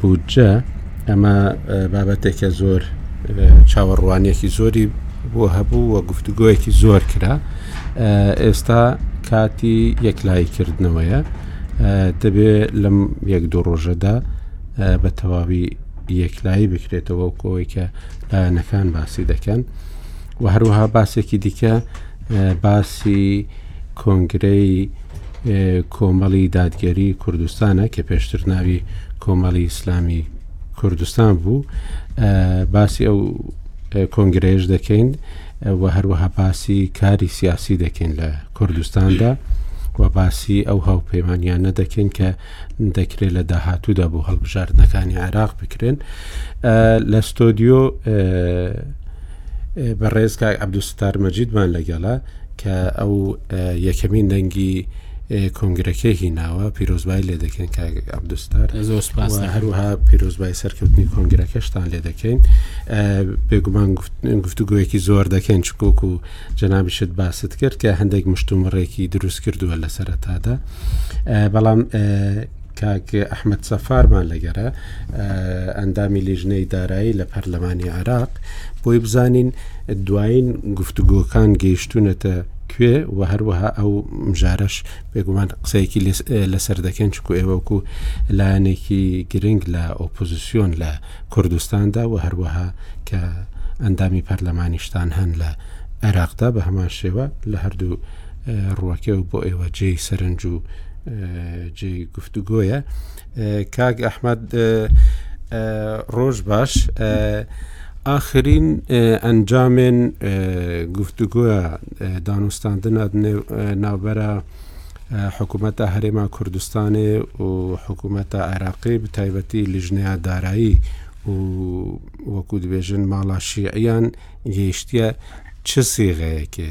بودجە ئەمە بابەتێکە زۆر چاوەڕوانیەکی زۆری بۆ هەبوو و گفتوگۆیەکی زۆر کرا ئێستا کاتی یەکلاییکردنەوەیە دەبێ لەم یەک دوو ڕۆژەدا بە تەواوی یەکلایی بکرێتەوە و کۆی کە لایەنەکان باسی دەکەن و هەروەها باسێکی دیکە باسی کۆنگرەی کۆمەڵی دادگەری کوردستانە کە پێشتر ناوی کۆمەڵی ئیسلامی کوردستان بوو باسی ئەو کۆنگرەیەش دەکەین و هەروەها باسی کاری سیاسی دەکەین لە کوردستاندا و باسی ئەو هاوپەیمانیان نەدەکەین کە دەکرێت لە داهاتوودا بۆ هەڵبژاردنەکانی عێراق بکرێن لە ستۆدیۆ بەڕێزکە عبدوستار مەجیدمان لەگەڵە کە ئەو یەکەمین دەنگی کۆنگرەکەی هیناوە پیرۆزبای لێ دەکەین کە عبدستار هەروها پیرۆزبای سەرکەوتنی کۆنگرەکەشتان لێ دەکەین بێگومان گفتوگویەکی زۆر دەکەین چکۆک و جەنابیشت باست کرد کە هەندێک مشتومڕێکی دروست کردووە لە سەرەتادا بەڵام کاک ئەحمەد سەفارمان لەگەرە ئەندامی لیژنەی دارایی لە پەرلەمانی عێراق بۆی بزانین دوایین گفتوگۆکان گەیشتونەتە کوێ و هەروەها ئەو مژارەش بێگومان قسەیەکی لەسەر دەکەن چکو ئێوەکو لایەنێکی گرنگ لە ئۆپۆزیسیۆن لە کوردستاندا و هەروەها کە ئەندامی پەرلەمانیشتان هەن لە عێراقدا بە هەمان شێوە لە هەردوو ڕوەکێو بۆ ئێوە جێی سەرنج و جێی گفتوگۆیە کاک ئەحمد ڕۆژ باش ئاخرین ئەنجامێن گفتوگوۆە دانوستاندن ناوبەرە حکوومەتە هەرێما کوردستانێ و حکوومەتە عێراقی بتایبەتی لیژنەیە دارایی و وەکو دبێژن ماڵاشیعیان گەیشتە چ سیغەیەکێ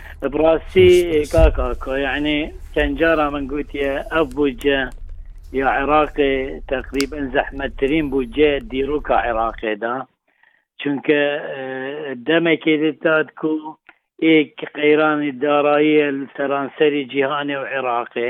بڕاستی کاک ئاکۆ یعنی چەند جارا من گوتیە ئەف بودجە یا عێراقێ تقریبا زەحمەتترین بودجە دیرۆکە عێراقێدا چونکە دەمێکی دتات کو ئێک قەیرانی داراییە سەرانسەری جیهانێ و عێراقێ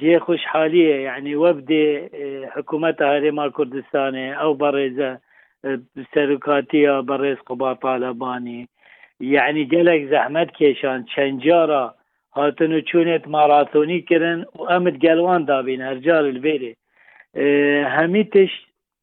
جێ خوشحالیە یەعنی وەفدێ حکومەتە هەرێما کوردستانێ ئەو بەڕێزە سەروکاتیە بەڕێز قوباد تالەبانی یەعنی گەلەک زەحمەت کێشان چەن جارا هاتن و چونێت ماڕاتۆنی کرن و ئەمت گەلوان دابین هەرجار الڤێرێ هەمی تشت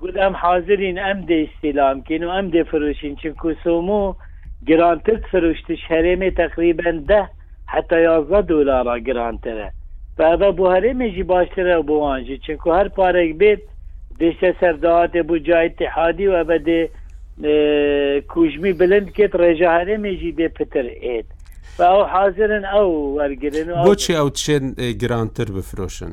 گوت ئەم حازرین ئەم دێ ئیستیلام کین و ئەم دێ فروشین چونکوو سۆمۆ گرانترت فروشتش هەرێمێ تەقریبەن دە حەتا یازدە دۆلارا گرانترە و ئەڤە بۆ هەرێمێ ژی باشترە و بۆ وان ژی چونکوو هەر پارەێک بێت دێشتە سەر داهاتێ بۆ جا ئیتیحادی و ئەڤە دێ کووژمی بلند کێت ڕێژا هەرێمێ ژی دێ پتر ئێت و ئەو حازرن ئەو وەرگرن و بۆچێ ئەو چێن گرانتر بفروشن؟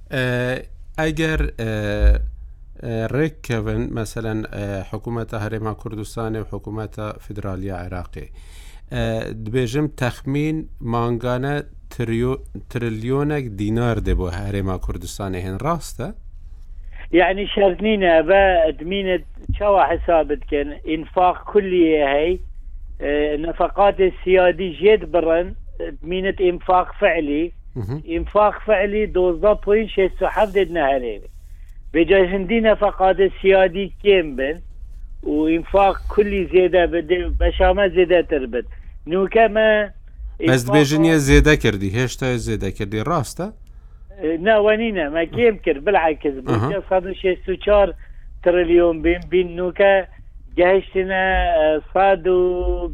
ئەگەر ڕێک کەون مەسەەن حکوومەتە هەرێما کوردستانی و حکوومەتە فیدراالیە عێراقی دبێژم تەخمین مانگانە تریلیۆنێک دینار دێ بۆ هەرێما کوردستانی هێن ڕاستە یعنی شەرنینە بە دمینت چاوە حسابت کەن ئینفاق کولیە هەی نەفقاتی سیادی ژێت بڕن دمینت ئینفاق فعلی ئینفاق فعلی دوازدە پوین شەست و حەفت دێتنە هەرێمی بێجای هندی نەفەقات سیادی کێم بن و ئینفاق کولی زێدە بدێ بەشامە زێدەتر بن نوکەمە بەس دبێژن یە زێدە کردی هێشتا زێدە کردی ڕاستە ناوەنینە مە کێم کرد بلعکس بوو 164 تریلیۆن بین بین نوکە گەیشتینە سەد و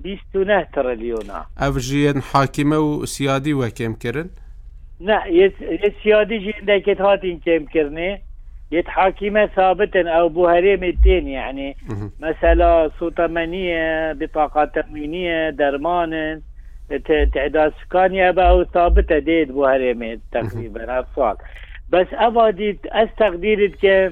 بیست و نە تڕلیۆن. ئەڤ ژی یەن حاکیمە و سیادی وە کێم کرن؟ نە، یە سیادی ژی ئندەکێت هاتین کێم کرنێ، یەت حاکیمە سابتن ئەو بو هەرێمێ تێن یەعنی مەسەلا سوتەمەنیە، بتاقا تەموینیە، دەرمانن، تعداد سکانی ئەبا ئەو سابتە دێت بو هەرێمێ تەقریبەن ئەفساڵ بەس ئەڤا دیت ئەس تەقدیرت کەم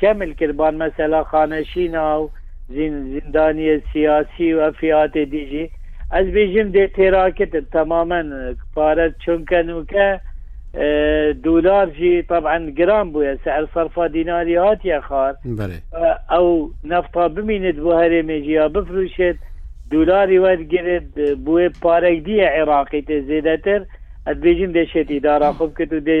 کەمل کرمان مەسەلا خانەشینا و زیندانیە سیاسی و ئەفیاتێ دی ژی ئەز بیژم دێ تێراکتن تەمامەن پارە چونکە نوکە دولار ژی تەبعەن گران بویە سعر سەرفا دیناری هاتیە خار ئەو نەفتا بمینێت بۆ هەرێمێ ژی یا بفروشێت دولاری وەر گرێت بوێ پارەک دیە عێراقی تێ زێدەتر ئەز بیژم دێ شێتی دارا خوب کرد و دێ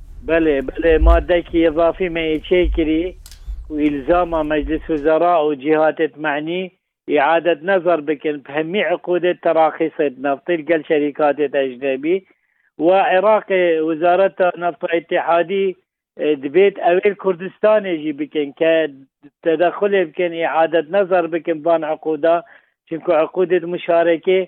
بەێ بەێ مادەکی اضافی مەیەچێ کردی والزام مجلس وزراء وجهات معني إعادة نظر بكن بهمي عقود تراخيص النفط لكل شركات أجنبي وعراق وزارة نفط الاتحادي آه، دبيت أول كردستان يجي بكن كتدخل بكن إعادة نظر بكن بان عقودة شنكو عقود مشاركة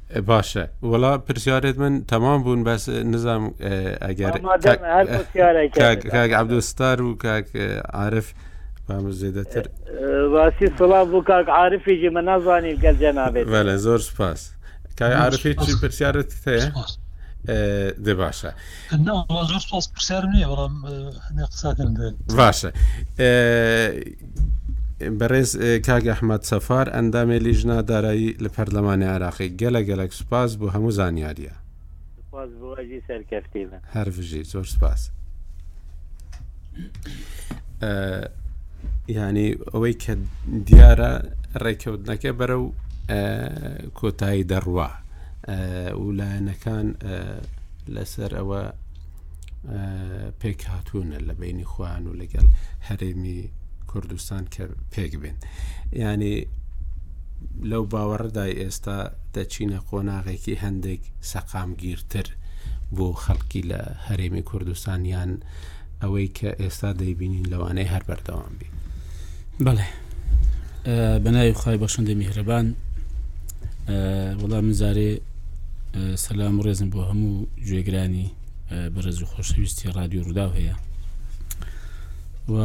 باشە وەڵا پرسیارێت من تەمام بوون بەس نزام ئەگەر عبدستار و کاک عاعرف بامە زێدەتر باسی سڵاو بوو کاک عاعرفیجی من نازانین گەل جەنابێت بەە زۆر سپاس کاک عاعرفی چی پرسیارت هەیە دێ باشە. نەوەڵا زۆر سپاس پرسیارم نییە بەڵام هەندێک قساکەم دەوێت باشە بەڕێز کاک ئەحمد سەفار ئەندامێ لیژنا دارایی لە پەرلەمانی عراقی گەلە گەلک سوپاس بۆ هەموو زانیاریە هەرژی زۆر سپاس ینی ئەوەی کە دیارە ڕێککەوتنەکە بەرە و کۆتایی دەڕوا و لایەنەکان لەسەر ئەوە پێکهاتوونە لە بینی خوان و لەگەڵ هەرێمی کوردستان کە پێک بێن ینی لەو باوەڕدای ئێستا دەچینە قۆناغێکی هەندێک سەقامگیرتر بۆ خەڵکی لە هەرێمی کوردستانیان ئەوەی کە ئێستا دەیبینین لەوانەیە هەر بەردەوام بی بەڵێ بەناوی خی بەشندە میهرەبان وەڵام من زارێ سەسلام و ڕێزم بۆ هەموو گوێگرانی بەرەز و خۆشەویستی رادیو ڕوودا هەیە و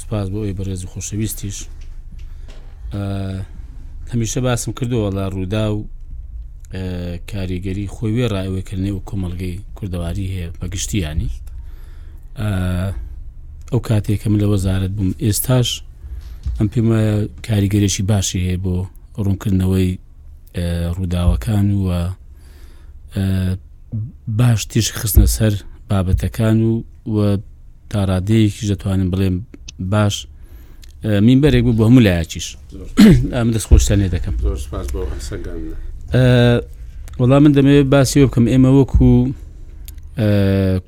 سپاس بۆ ئەوی بەڕێز و خۆشەویستیش هەمیشە باسم کردووە لە ڕوودا و کاریگەری خۆی وێ ڕایەوەی کە نێو کۆمەلگەی کوردەواری هەیە بە گشتیانی ئەو کاتێک کە من لە وەزارت بووم ئێستاش ئەم پێم وایە کاریگەرێکی باشی هەیە بۆ ڕوونکردنەوەی ڕووداوەکان و باش تیش خستنە سەر بابەتەکان و تا ڕادەیەکیش دەتوانم بڵێم باش مینبەرێک بوو بۆ هەموو لایەکیش ئەمە دەست خۆشتانێ دەکەم وەڵام من دەمەوێت باسیەوە بکەم ئێمە وەکو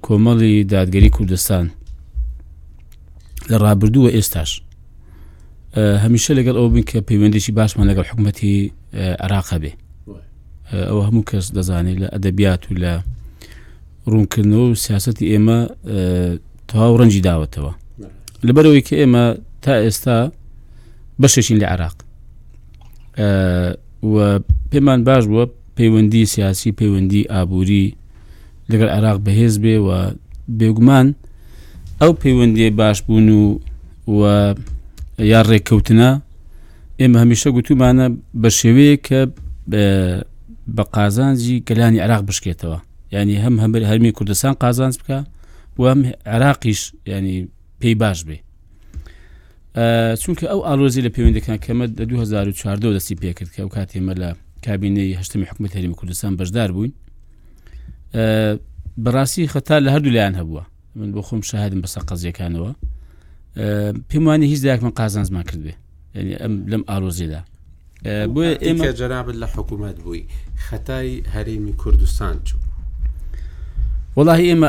کۆمەڵی دادگەری کوردستان لە ڕابردووە ئێستاش هەمیشە لەگەڵ ئەو بن کە پەیوەندێکی باشمان لەگەڵ حکوومەتی عراقە بێ ئەو هەموو کەس دەزانێت لە ئەدەبیات و لە ڕوونکردنەوە و سیاستی ئێمە تەواو ڕەنجی داوەتەوە لەبەرەوەی کە ئێمە تا ئێستا بەشێکین لە عراق و پێمان باش بووە پەیوەندی سیاسی پەیوەندی ئابووری لەگەڵ عراق بەهێز بێ و بێگومان ئەو پەیوەندی باش بوون و و یا ڕێککەوتنە ئێمە هەمیشە گوتومانە بە شێوەیە کە بە قازانجی گەلانی عراق بشکێتەوە ینی هەم هەمبەر هەرمی کوردستان قازانج بکە و هەم عراقیش ینی پێی باش بێ چونکە ئەو ئالۆزی لە پەیوەندەکان کەمە 2014 دەستی پێکرد کە ئەو کاتێمە لە کابینەی هەشتمی حکومت هەرمی کوردستان بەشدار بووین بەڕاستی خەتا لە هەردوو لایەن هەبووە من بۆ خۆم شاهدم بەسەر قەزیەکانەوە پێم وانی هیچ داکمە قازانزمان کردێ ئەم لەم ئالۆزیدا بۆ ئێمە جەرابن لە حکوومەت بووی خەتای هەرێمی کوردستان چوو وڵی ئێمە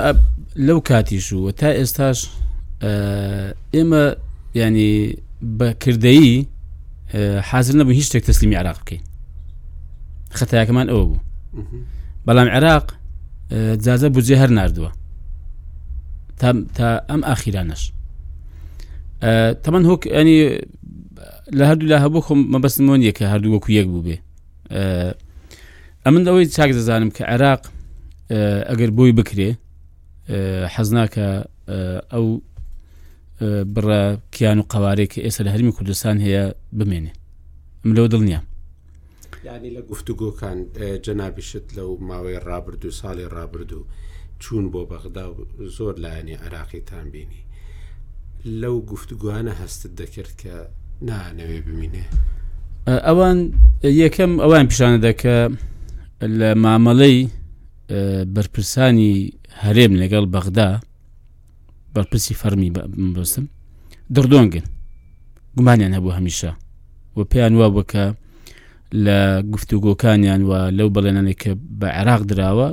لەو کاتیش و تا ئێستاش ئێمە ینی بە کردەیی حاضر نەبوو هیچ شتێک تەسلیمی عراق بکەین خەتایەکەمان ئەوە بوو بەڵام عێراق جازە بجێ هەر نردووە تا ئەم ئاخیرانەش تەمەەن هۆک ئەنی لە هەردوو لا هەبوو خۆم مەبەستمۆن یەکە هەردوو وەکو یەک بوو بێ ئەمن ئەوەی چاک دەزانم کە عێراق ئەگەر بۆی بکرێ حەزناکە ئەو بڕە کیان و قوارێک کە ئێستا لە هەرمی کوردستان هەیە بمێنێ ئەم لەو دڵنیام یانی لە گفتوگۆکان جەنابیشت لەو ماوەی ڕابردوو ساڵی ڕابردوو چوون بۆ بەغدا و زۆر لایەنی عراقیتان بینی لەو گفتوگوانە هەستت دەکرد کە نانەوێ بمینێ ئەوان یەکەم ئەوان پیشانە دەکە لە مامەڵەی بەرپرسانی هەرێم لەگەڵ بەغدا بەرپرسی فەرمی بەستم دڕدۆنگن گومانیان هەبوو هەمیشە و پێیان وا بوو کە لە گفتوگۆکانیان و لەو بەڵێنانێک کە بە عێراق دراوە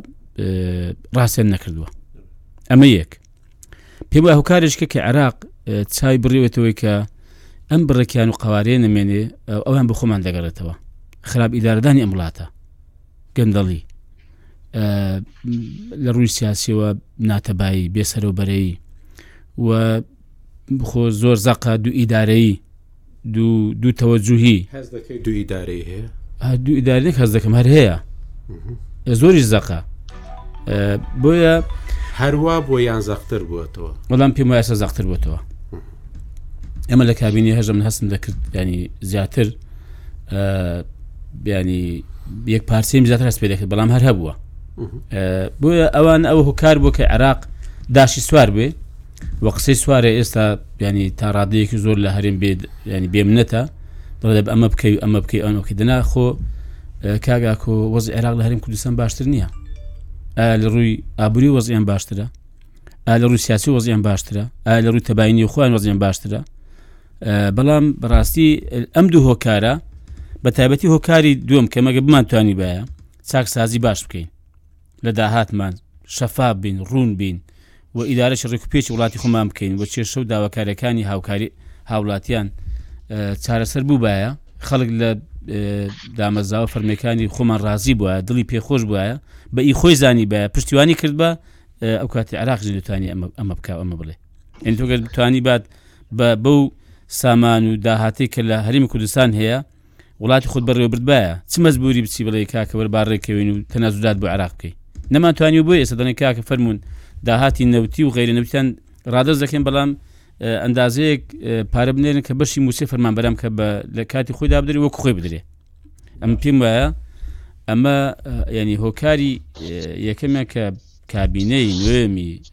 ڕاستیان نەکردووە ئەمە یەک پێم وای هۆکارێککە کە عێراق چای بڕیوێتەوەی کە ئەم بڕێکیان و قوارێ نەمێنێ ئەوان بە خۆمان دەگەڕێتەوە خراپ ئیداردانی ئەم وڵاتە گەندەڵی لە ڕووی سیاسیەوە ناتەبایی بێسەرەوە بەرەی و بخۆ زۆر زەقا دوو ئیدارەی دوو تەوەجوهی دوو ئیدارەی هەیە دوو ئیدارێک هەز دەکەم هەر هەیە زۆری زەقا بۆیە هەروە بۆ یان زەختر بووەوە بەڵام پێم وایسە زەختر بووەوە ئەمە لە کابینی هەژم هەستم دەکرد ینی زیاتر بیانی یەک پارسیم زیاتر هەست پێدەکرد بەڵام هەر هەبووە بۆیە ئەوان ئەو هۆکار بۆ کە عێراق داشی سوار بێ وە قسەی سوارە ئێستا ینی تا ڕادەیەکی زۆر لە هەرم بێت ینی بێمنەتە دەڵێ ئەمە بکەی ئەمە بکەی ئەمە بکە دەنا خۆ کاگاکۆ وەز عێراق لە هەرم کوردستان باشتر نییە لە ڕووی ئابووری وەزیان باشترە لە ڕووسیاسی وەزیان باشترە لە ڕووی تەباینی خۆیان وەزیان باشترە بەڵام بەڕاستی ئەم دوو هۆکارە بە تایبەتی هۆکاری دوم کە مەگە بمانتوانی باە چاکسازی باش بکەین لە داهاتمان شەفا بین ڕوون بین و ئیدارەش ڕێکوپێکی وڵاتی خۆمان بکەین و کێشە و داواکارەکانی هاوکاری هاوڵاتیان چارەسەر بووبایە خەڵک لە دامەزاوە فەرمیەکانی خۆمان ڕازی بووە دڵی پێخۆش بواە بە ئی خۆی زانی بە پشتیوانی کرد بە ئەو کاتی عراق زیدوتانی ئەمە بکە ئەمە بڵێ ئەین تۆگەر توانی بات بە بەو سامان و داهاتی کە لە هەریم کوردستان هەیە وڵاتی خود بەڕێوەبردبایە چ مەزبوری بچی بڵێ کاکەوەر باڕێکەوین و تەنازودات بۆ عراق بکەی نەمانتوانی بۆ ئێستا دەڵێن کاکە فەرمونون داهاتی نەوتی و غیرە نوتیان ڕادەست دەکەن بەڵام ئەندازەیەک پارە بنێرن کە بەشی مووسێ فەرمان بەرام کە بە لە کاتی خۆی دابدرێ وەک خۆی بدرێ ئەم پێم وایە ئەمە ینی هۆکاری یەکەمیان کە کابینەی نوێمی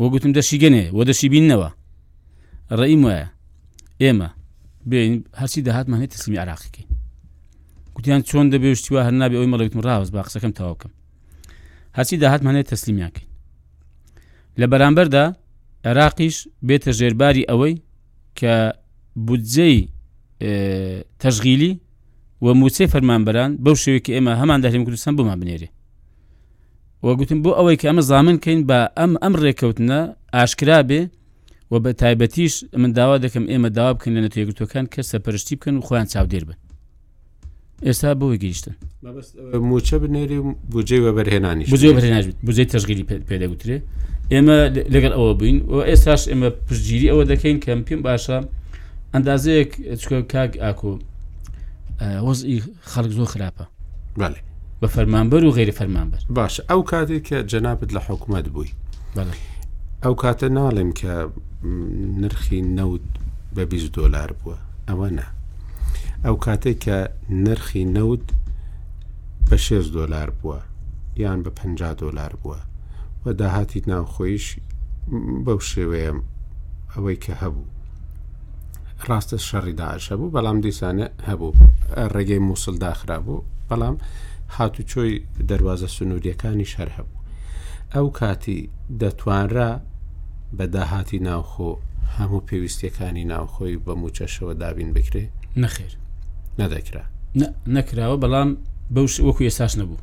وە گوتم دەشی گەنێ وە دەشی بینەوە ڕێیم وایە ئێمە بێن هەرچی داهاتمان هەیە تەسلیمی عراقیکەین گوتیان چۆن دەبێ شتیوا هەر نابێ ئەوی مەڵێتم ڕاوز با قسەکەم تاوکەم هەرچی داهاتمان هەیە تەسلیمیانکەین لە بەرامبەردا عێراقیش بێتە ژێرباری ئەوەی کە بودجەی تەژغیلی و موچەی فەرمانبەران بەو شێوێکی ئێمە هەمان دەهریم کوردستان بۆمان بنێرێ وەگوتم بۆ ئەوەی کە ئەمە زامن کەین بە ئەم ئەم ڕێککەوتنە ئاشکرا بێ و بە تایبەتیش من داوا دەکەم ئێمە داوا بکەن لە نەتێگرتوەکان کە سەپەرشتی بکەن و خۆیان چاودێر بن ئێستا بۆی گەیشتن موچە بنێری و بجێ وەبەرهێنانی بجێ بەرهێناژیت بجێ تەشگیری پێدەگوترێ ئێمە لەگەڵ ئەوە بووین و ئێستاش ئێمە پشتگیری ئەوە دەکەین کەم پێم باشە ئەندازەیەک چکە کاک ئاکۆ وەزئی خەڵک زۆر خراپە بەێ بە فەرمانبەر و غێری فەرمانبەر باش ئەو کاتێک کە جەنابەت لە حکوومەت بووی ئەو کاتە ناڵێم کە نرخی نەوت بە 20 دلار بووە ئەوە نا ئەو کاتێک کە نرخی نەوت بە 6 دلار بووە یان بە 50 دلار بووە و داهاتی ناوخۆیش بەو شێوەیە ئەوەی کە هەبوو ڕاستە شەڕی داعش هەبوو بەڵام دیسانە هەبوو ڕێگەی مووسڵ داخرا بوو بەڵام هاتوچۆی دەواازە سنووریەکانی شەر هەبوو ئەو کاتی دەتوانرا بە داهاتی ناوخۆ هەموو پێویستیەکانی ناوخۆی بە موچەشەوە دابین بکرێ نەخێر نەدەکرا نەکراوە بەڵام بەوش وەکو ئێساش نەبوو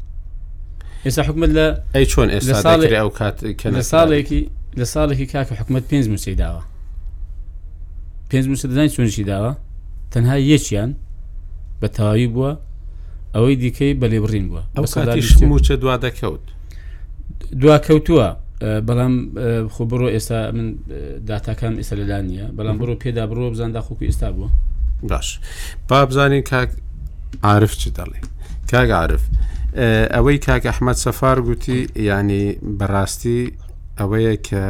ئێستا حکومت لە ئەی چۆن ئێستا ئەو کات کە لە ساڵێکی لە ساڵێکی کاکە حکومت پێنج موچەی داوە پێنج موچە دەزانین چۆنیشی داوە تەنها یەکیان بە تەواوی بووە ئەوەی دیکەی بە لێبڕین بووە ئەو ساتیش موچە دوا دەکەوت دوا کەوتووە بەڵام خۆ بڕۆ ئێستا من داتاکان ئێستا لەلا نییە بەڵام بڕۆ پێدا بڕۆ بزاندا خوکو ئێستا بووە باش با بزانین کاک عاعرف چ دەڵێ کاگعاعرف ئەوەی کاک ئەحمد سەفار گوتی ینی بەڕاستی ئەوەیە کە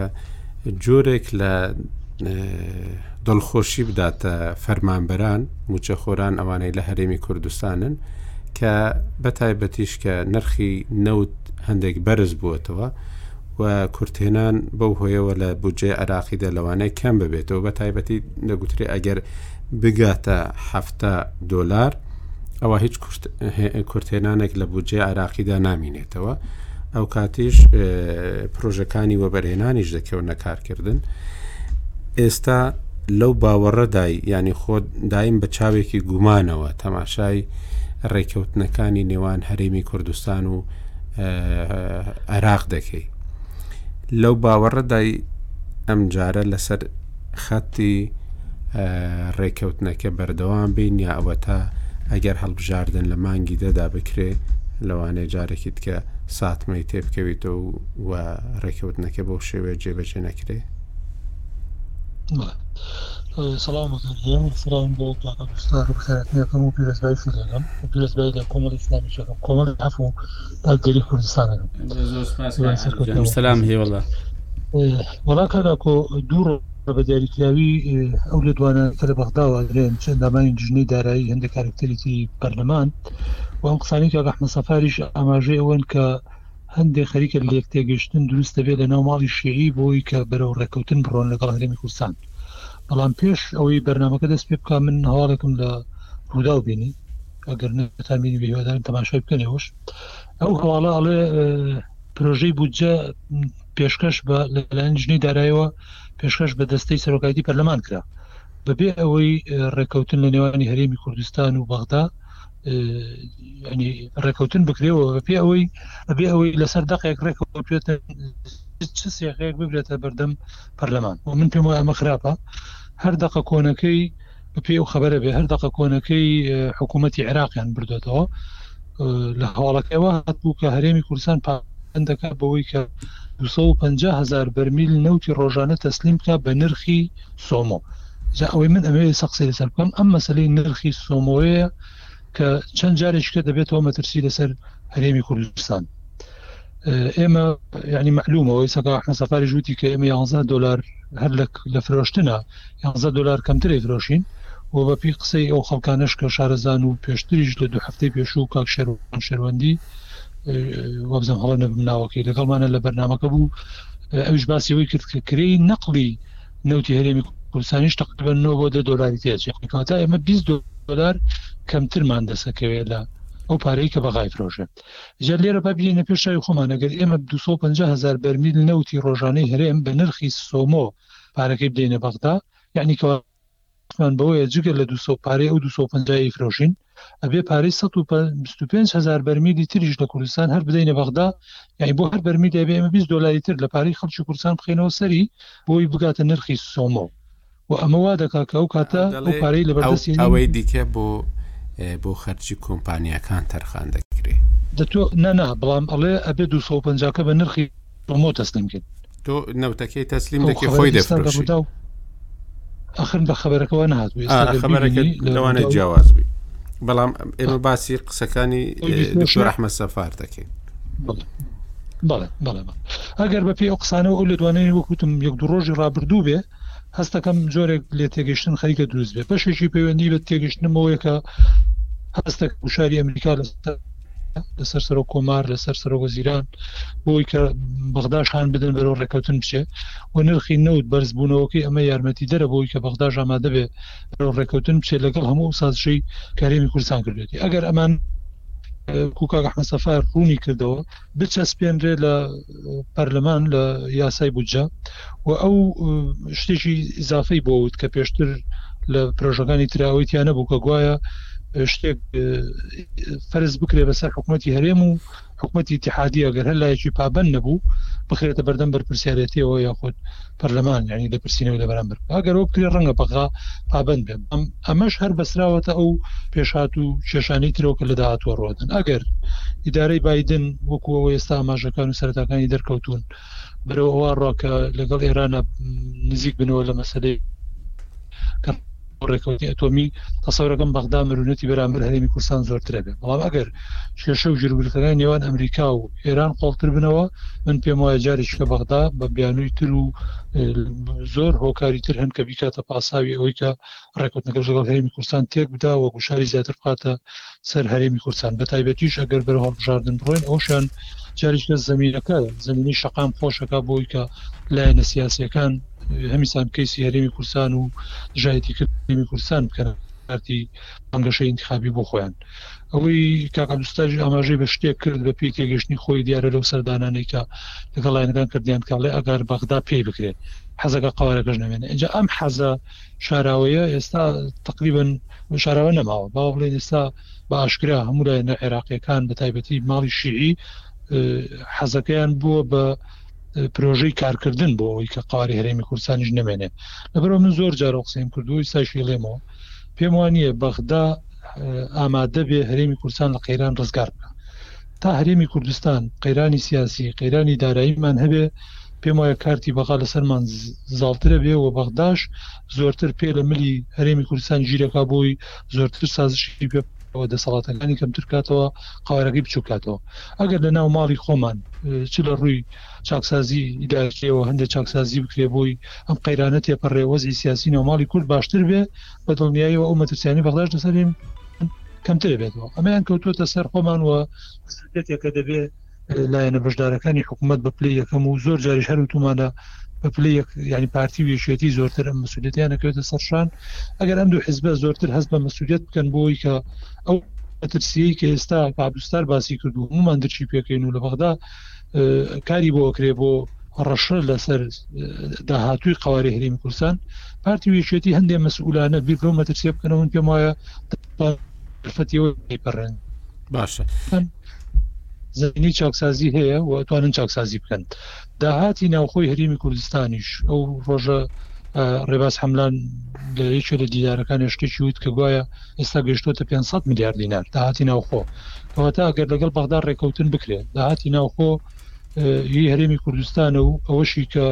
جۆرێک لە دڵخۆشی بداتە فەرمانبەران موچەخۆران ئەوانەی لە هەرێمی کوردستانن کە بە تایبەتیش کە نرخی نەوت هەندێک بەرز بووەتەوە و کورتێنان بەو هۆیەوە لە بودجێ عراقیدا لەوانەیە کەم ببێتەوە بە تایبەتی دەگوترێ ئەگەر بگاتە حەفتا دۆلار، ئەوا هیچ کورتهێنانێک لە بودجەی عێراقیدا نامینێتەوە، ئەو کاتیش پرۆژەکانی وەبەرهێنانیش دەکەونە کارکردن. ئێستا لەو باوەڕەدای ینی خۆ دایم بە چاوێکی گومانەوە تەماشای ڕێککەوتنەکانی نێوان هەرێمی کوردستان و عێراق دەکەی لەو باوەڕەدای ئەمجارە لەسەر خەتی ڕێکەوتنەکە بەردەوام بین یا ئەوەتا ئەگەر هەڵبژاردن لە مانگی دەدا بکرێ لەوانەیە جارێکی دیکە ساتمەی تێبکەویتەوە و ڕێکەوتنەکە بۆ شێوێ جێبەجێ نەکرێ سلام بۆ بەخێرەکەم و پیرۆزبای سەرەکەم و پیرۆزبای لە کۆمەڵ ئیسلامیشەکەم کۆمەڵ حەف و ئەگەری کوردستانەکەم سلام هێوەڵە دەکات. وەڵا کاک ئاکۆ دوو ڕۆژە بە دیاریکراوی ئەو لێدوانانەی کە لە بەغداوە ئەدرێن چ ئەندامانی لیژنەی دارایی هەندێ کارەکتەری تری پەرلەمان و ئەم قسانەی کاک ئەحمەد سەفاریش ئاماژەی ئەوەن کە هەندێ خەریکە لێک تێگەشتن دروست دەبێت لە ناو ماڵی شیعی بۆی کە بەرەو ڕێکەوتن بڕۆن لەگەڵ هەرێمی کوردستان بەڵام پێش ئەوەی بەرنمەکە دەست پێ بکە من هەواڵێکم لە ڕووداو بینی ئەگەر نەتامینی بهێدان تەماشای بکەنێوەش ئەو هەواڵە ئەڵێ پرۆژەی بودجە پێشکەش بە لەلایەن لیژنەی دارایەوە پێشکەش بە دەستەی سەرۆکایەتی پەرلەمان کرا بەبێ ئەوەی ڕێککەوتن لە نێوانی هەرێمی کوردستان و بەغدا ینی ڕێککەوتن بکرێەوە بەپێ ئەوەی ئەبێ ئەوەی لەسەر دەقێک ڕێککەوتێتە چ سێخێک ببرێتە بەردەم پەرلەمان و من پێم وایە ئەمە خراپە هەر دەقە کۆنەکەی بەپێی ئەو خەبەرە بێ هەر دەقە کۆنەکەی حکوومەتتی عێراقیان بردوێتەوە لە هەواڵەکەەوە هاتبوو کە هەرێمی کوردستان پاندەکە بەوەی کە 250 هزار بەرمیل نەوتی ڕۆژانە تەسلیم بکە بە نرخی سۆمۆ جا ئەوەی من ئەوێ سەقسی لەسەر بکەم ئەم مەسلەی نرخی سۆمۆەیە کە چەند جارێککە دەبێتەوە مەترسی لەسەر هەرێمی کوردستان ئێمە ینی معلومەوەی سەکە حسەفاری ژووتی کە ئێمە 11 دلار هەر لە فرۆشتنە یانزە دۆلار کەمتر ئەیفرۆشین و بە پێی قسەی ئەو خەڵکانەش کە شارەزان و پێشتریش لە دوو هەفتەی پێشوو کاک شێروان شێروەندی وابزانم هەڵە نەبم ناوەکەی لەگەڵمانە لە بەرنمەکە بوو ئەوش باسی ئەوی کرد کە کرێی نەقلی نەوتی هەرێمی کوردستانیش تقریبا 9 بۆ دە دۆلاری تێچێکەوەتا ئێمە 20 دۆلار کەمترمان دەسەکەوێت لە ئەو پارەی کە بەغای فرۆژێ جا لێرە ببیینە پێشاوی خۆمانەگەر ئێمە 250 هزار بەرمیل نەوتی ڕۆژانەی هەرێم بە نرخی سۆمۆ پارەکەی بدەینە بەغدا یعنی کەوا مان بەوەیە جگە لە 200 پارەی ئەو 250 فرۆشین ئەبێ پارەی 125 هزار بەرمیلی تریش لە کوردستان هەر بدەینە بەغدا یعنی بۆ هەر بەرمی دەبێ ئمە 20 دلاری تر لە پارەی خەڵکی کوردستان بخینەوە سەری بۆی بگاتە نرخی سۆمۆ و ئەمە وا دەکا کە ئەو کاتە ئەو پارەی لە بەردەستی ئەوەی دیکە بۆ بۆ خەرجی کۆمپانیەکان تەرخان دەکرێت دەتۆ نەنا بەڵام ئەڵێ ئەبێ 250کە بە نرخی بەمۆ تەسلیم کرد. تۆ نەوتەکەی تەسلیم دەکەی خۆی دەفرۆشی ئەخن بە خبرەکەەوە نهات لەوانێت جیاواز بی بەڵام ئێمە باسی قسەکانی دکتۆر ئەحمە سەفار دەکەین بەڵێ بەڵێ ئەگەر بە پێ ئەو قسانەوە ئەو لە دوانەیە وەکوتم یەک دو ڕۆژی ڕابردوو بێ هەستەکەم جۆرێک لێ تێگەشتن خەریکە دروست بێ بەشێکی پەیوەندی بە تێگەشتنمەوەیە کە هەستە گوشاری ئەمریکا لەسەر لەسەر سەرۆک کۆمار لەسەر سەرۆک وەزیران بۆی کە بەغداشان بدەن بەرەوە ڕێککەوتن بچێ و نرخی نەوت بەرزبوونەوەکەی ئەمە یارمەتی دەرە بۆی کە بەغداش ئامادە بێ بەرەوە ڕێککەوتن بچێت لەگەڵ هەموو سازشەی کارێمی کوردستان کردێتی ئەگەر ئەمان کوکاک ئەحمە سەفار ڕوونی کردەوە بچەسپێنرێت لە پەرلەمان لە یاسای بودجە و ئەو شتێکی ئزافەی بۆ وت کە پێشتر لە پرۆژەکانی تراوەی تیانە بوو کە گوایە شتێک فەرز بکرێ بەسەر حکوومەتتی هەرێم و حکوومەتتی تحادی ئەگەر هەر لایەکی پابند نەبوو بخرێتە بەردەم بەرپرسیارەتیەوە یاخود پەرلەمان یانی دەپرسینەوە لە بەرامبەر بکە گەرەوە بکرێ ڕەنگە بەغا پابند بێ ئەم ئەمەش هەر بەسراوەتە ئەو پێشات و کێشانی ترەوە کە لە داهاتوە ڕۆدن ئەگەر ئیدارەی بادن وەکوەوە ئێستا ئاماژەکان و سەرتاکانی دەرکەوتون بەرەوەوا ڕۆکە لەگەڵ ئێرانە نزیک بنەوە لە مەسلەی بۆ ڕێکەوتی ئەتۆمی تەسەورەکەم بەغدا مرونەتی بەرامبەر هەرێمی کوردستان زۆرترە بێت بەڵام ئەگەر کێشە و ژرگرتەکان نێوان ئەمریکا و ئێران قۆڵتر بنەوە من پێم وایە جارێک کە بەغدا بە بیانووی تر و زۆر هۆکاری تر هەن کە بیکاتە پاساوی ئەوەی کە ڕێکوتنەکە لەگەڵ هەرێمی کوردستان تێک بدا و گوشاری زیاتر بخاتە سەر هەرێمی کوردستان بەتایبەتیش ئەگەر بەرەو هەڵبژاردن بڕۆین ئەوشان جاریشکە زمینەکە زمینی شقام خۆشەکە بۆی کە لایەنە سیاسەکان هەمیسان کەیسی هەرێمی کورسان و ژایەتی کردمی کورسان بکەن کارتی بەنگەشە انتخابی بۆ خۆیان ئەوەی کاکەستاژ ئاماژەی بە شتێک کرد بە پێی تێگەشتنی خۆی دیارە لەو سەردانانەی کە لەگەڵ لایەنەکان کردیان کاڵێ ئەگەر بەغدا پێی بکرێت حەزەکە قوارەکەش نەمێنێ ئەجا ئەم حەزە شاراوەیە ئێستا تەقریبەن شاراوە نەماوە با بڵێن ئێستا بە ئاشکرا هەموو لایەنە عێراقیەکان بە تایبەتی ماڵی شیعی حەزەکەیان بووە بە پرۆژەی کارکردن بۆ ئەوی کە قواری هەرێمی کوردستانیش نەمێنێ لەبەرەوە من زۆر جارۆ قسەیم کردووی ساشی لێمەوە پێم وانە بەغدا ئامادە بێ هەرێمی کوردستان لە قەیران ڕزگار بکە تا هەرێمی کوردستان قەیرانی سیاسی، قەیرانی داراییمان هەبێ، پێم وایە کارتی بەقا لەسەرمان زاڵترە بێ و بەغداش زۆرتر پێ لە ملی هەرێمی کوردستان گیر ئەکا بۆی زۆرتر سازشی پێ بکا و دەسەڵاتەکانی کەمتر کاتەوە، قەوارەکەی بچووک کاتەوە. ئەگەر لە ناو ماڵی خۆمان چ لە ڕووی چاکسازیی ئیدارییەوە هەندێ چاکسازی بکرێ بۆی ئەم قەیرانە تێپەڕێ و وەزعی سیاسی ناو ماڵی کورد باشتر بێ، بە دڵنیاییەوە ئەو مەترسیانی بەغداش لەسەرێن کەمترە بێتەوە ئەمەیان کەوتوتە سەر خۆمان وە کە دەبێت لایەنە بەشدارەکانی حکوومەت بە پلی یەکەم و زۆر جاریش هەر وتومانە بە پلی ینی پارتی و یەکێتی زۆرتر ئەم مسوولێتیان نەکەوێتە سەرشان ئەگەر ئەم دوو حزبە زۆرتر هەست بە مسوولێت بکەن بۆی کە ئەو ترسیی کە ئێستا پابستار باسی کردو هەمومان درچی پێکەین و لە بەغدا کاری بۆ ئەکرێ بۆ ڕەشە لەسەر داهاتوی قوارێ هەریم کوردستان پارتی وێچێتی هەندێک مەسئولانە بیر لەو مەترسیە بکەنەوەن پێم وایە فەتیەوەپەڕێن باشە زمینی چاکسازی هەیە و توانن چاکسازی بکەن داهاتی ناوخۆی هەرمی کوردستانیش ئەو ڕۆژە ڕێباز حملان لە یەکێ لە دیدارەکان شتێکی وت کە گوایە ئێستا گەیشتووەتە پێنج سەد ملیار دینار داهاتی ناوخۆ کەواتە ئەگەر لەگەڵ بەغدا ڕێکەوتن بکرێت داهاتی ناوخۆ ی هەرێمی کوردستانە و ئەوەشی کە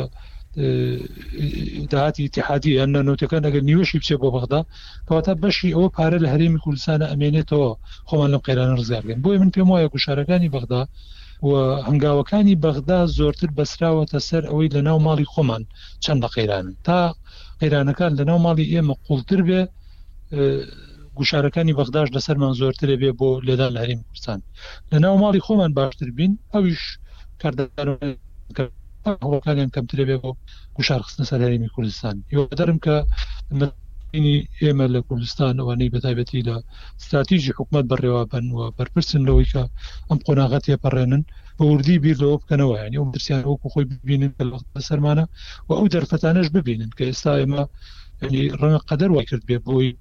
داهاتی اتحادی یان نانوتەکان ئەگەر نیوەشی بچێت بۆ بەغدا کەواتە بەشی ئەوە پارە لە هەرێمی کوردستانە ئەمێنێتەوە خۆمان لەم قەیرانە ڕزگارگەن بۆی من پێم وایە گوشارەکانی بەغدا و هەنگاوەکانی بەغدا زۆرتر بەسراوەتە سەر ئەوەی لە ناو ماڵی خۆمان چەند بە قەیرانن تا قەیرانەکان لە ناو ماڵی ئێمە قوڵتر بێ گوشارەکانی بەغداش لەسەرمان زۆرترە بێ بۆ لێدان لە هەریم کوردستان لە ناو ماڵی خۆمان باشتر بین ئەویش کاردانەوەکانیان کەمترە بێ بۆ گوشارخستە سەر هەرمی کوردستان هیوادارم کە بینی ئێمە لە کوردستان ئەوانەی بەتابەتی لە استراتیژی حکوومەت بەڕێوا بن و بەرپرسن لەوەی کە ئەم قۆناغە تێپەڕێنن بە وردی بیر لەوە بکەنەوە ینی ئەو درسیان وەکو خۆی ببینن لە سەرمانە و ئەو دەرفەتانەش ببینن کە ئێستا ئێمە ینی ڕەنگە قەدەر وای کرد بێ بۆی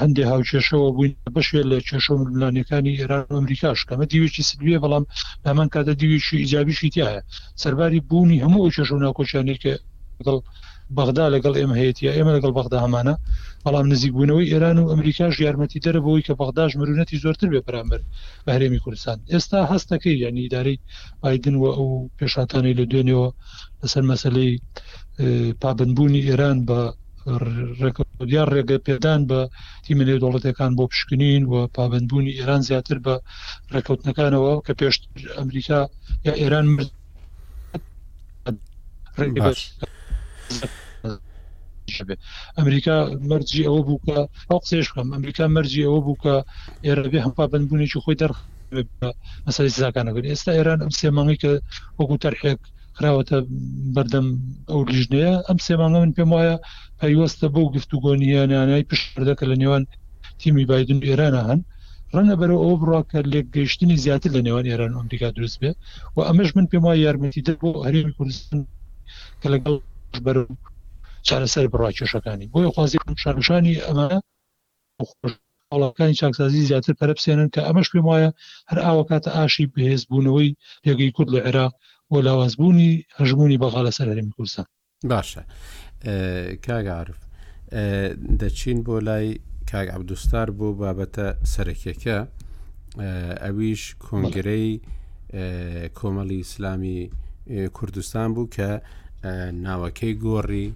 هەندێک هاوکێشەوە بووین بەشێ لە کێشە ململانەکانی ئێران ئەمریکاش کەمە دیوێکی سلویە بەڵام لەمان کاتە دیوێکی ئیجابیشی تایە سەرباری بوونی هەموو ئەو کێشە و ناکۆچیانی کە دڵ بەغدا لەگەڵ ئێمە هەیەتی ئێمە لەگەڵ بەغدا هەمانە بەڵام نزیکبوونەوەی ئێران و ئەمریکاش یارمەتی دەرە بۆی کە بەغداش مرونەتی زۆرتر بێ بەرامبەر بە هەرێمی کوردستان ئێستا هەستەکەی یعنی دارەی بادن و ئەو پێشاتانی لە دوێنێەوە لەسەر مەسلەی پابندبوونی ئێران بە ڕێکۆدیار ڕێگە پێدان بە تیمە نێودوڵەتەکان بۆ پشکنین و پابندبوونی ئێران زیاتر بە ڕێکەوتنەکانەوە کە پێشت ئەمریکا یا ئێران مرد ئەمریکا مەرجی ئەوە بوو کە ئەو قسێش بکەم ئەمریکا مەرجی ئەوە بوو کە ئێرەبێ هەم پابندبوونێکی خۆی دەرخ مەسای زاکانەکەن ئێستا ئێران ئەم سێمانگی کە وەکو تەرحێک خراوەتە بەردەم ئەو لیژنەیە ئەم سێ مانگە من پێم وایە پەیوەستە بەو گفت و گۆنیانانای پشتردەکە لە نێوان تیمی بادن ئێرانە هەن ڕەنە بەرەوە ئەو بڕاکە لێک گەیشتنی زیاتر لە نێوان ئێران و ئەمریکا دروست بێ و ئەمەش من پێم وایە یارمەتی دەر بۆ هەرێمی کوردستان کە لەگەڵ بەرەو چارەسەر بڕاکێشەکانی بۆیە خوازی شارشانی ئەمە خۆش هاوڵاتکانی چاکسازی زیاتر پەرە بسێنن کە ئەمەش پێم وایە هەر ئاوەکاتە ئاشی بەهێز بوونەوەی پێگەی کورد لە عێراق و لاواز بوونی هەژموونی بەغا لەسەر هەرێمی کوردستان. باشە کاک عارف دەچین بۆ لای کاک عبدوستار بۆ بابەتە سەرەکیەکە ئەویش کۆنگرەی کۆمەڵی ئیسلامی کوردستان بوو کە ناوەکەی گۆڕی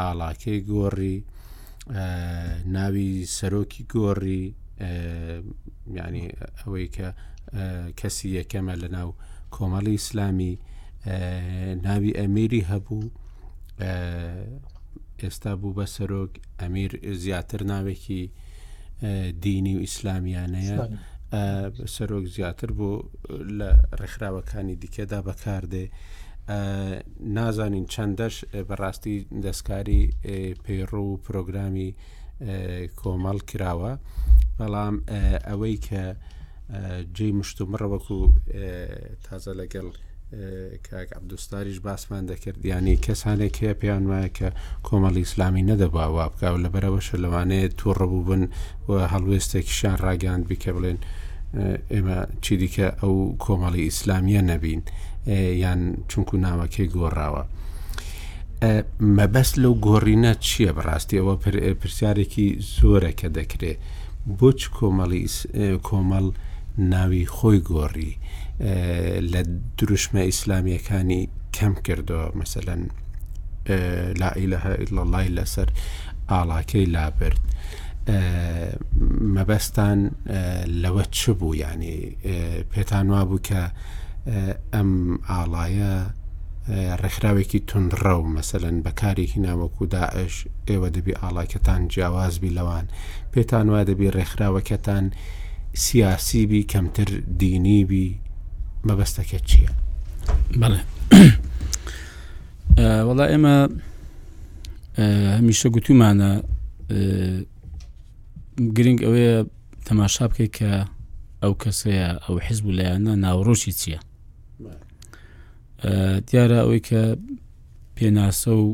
ئاڵاکەی گۆڕی ناوی سەرۆکی گۆڕی ینی ئەوەی کە کەسی یەکەمە لە ناو کۆمەڵی ئیسلامی ناوی ئەمیری هەبوو ئێستا بوو بە سەرۆک ئەمیر زیاتر ناوێکی دینی و ئیسلامیانەیە سەرۆک زیاتر بۆ لە ڕێکخراوەکانی دیکەدا بەکاردێ نازانین چەندەش بەڕاستی دەستکاری پەیڕوو و پرۆگرامی کۆمەڵ کراوە بەڵام ئەوەی کە جێی مشتومڕەوەکو تازە لەگەڵ کاک عبدوستاریش باسمان دەکرد ینی کەسانێک هەیە پێیان وایە کە کۆمەڵی ئیسلامی نەدەبا وابکە و لەبەرەوەشە لەوانەیە تووڕبووبن و هەڵوێستێکیشیان ڕاگەیاندبی کە بڵێن ئێمە چیدیکە ئەو کۆمەڵی ئیسلامیە نەبین یان چونکو ناوەکەی گۆڕاوە. مەبەست لەو گۆڕینە چییە بڕاستی ئەوە پرسیارێکی زۆرە کە دەکرێ بۆچ کۆمەڵی کۆمەڵ ناوی خۆی گۆڕی لە دروشمە ئیسلامیەکانی کەم کردەوە مەسەەن لائیلە لەڵای لەسەر ئاڵاکەی لابرد. مەبەستتان لەوە چ بوو یانی پێتان وابوو کە ئەم ئاڵایە ڕێکخراوێکی تونڕە و مەسەن بەکارێکی ناوەکو داعش ئێوە دەبی ئاڵاکەتان جیاوازبی لەوان پێتان وا دەبی ڕێکخراوەکەتان سیاسی بی کەمتر دینی بی مەبەستەکە چییە؟ بەڵێ وەڵا ئێمە هەمیشە گوتومانە گرنگ ئەوەیە تەماشا بکەیت کە ئەو کەسەیە ئەو حزب و لایەنە ناوڕۆژی چییە دیارە ئەوەی کە پێناسە و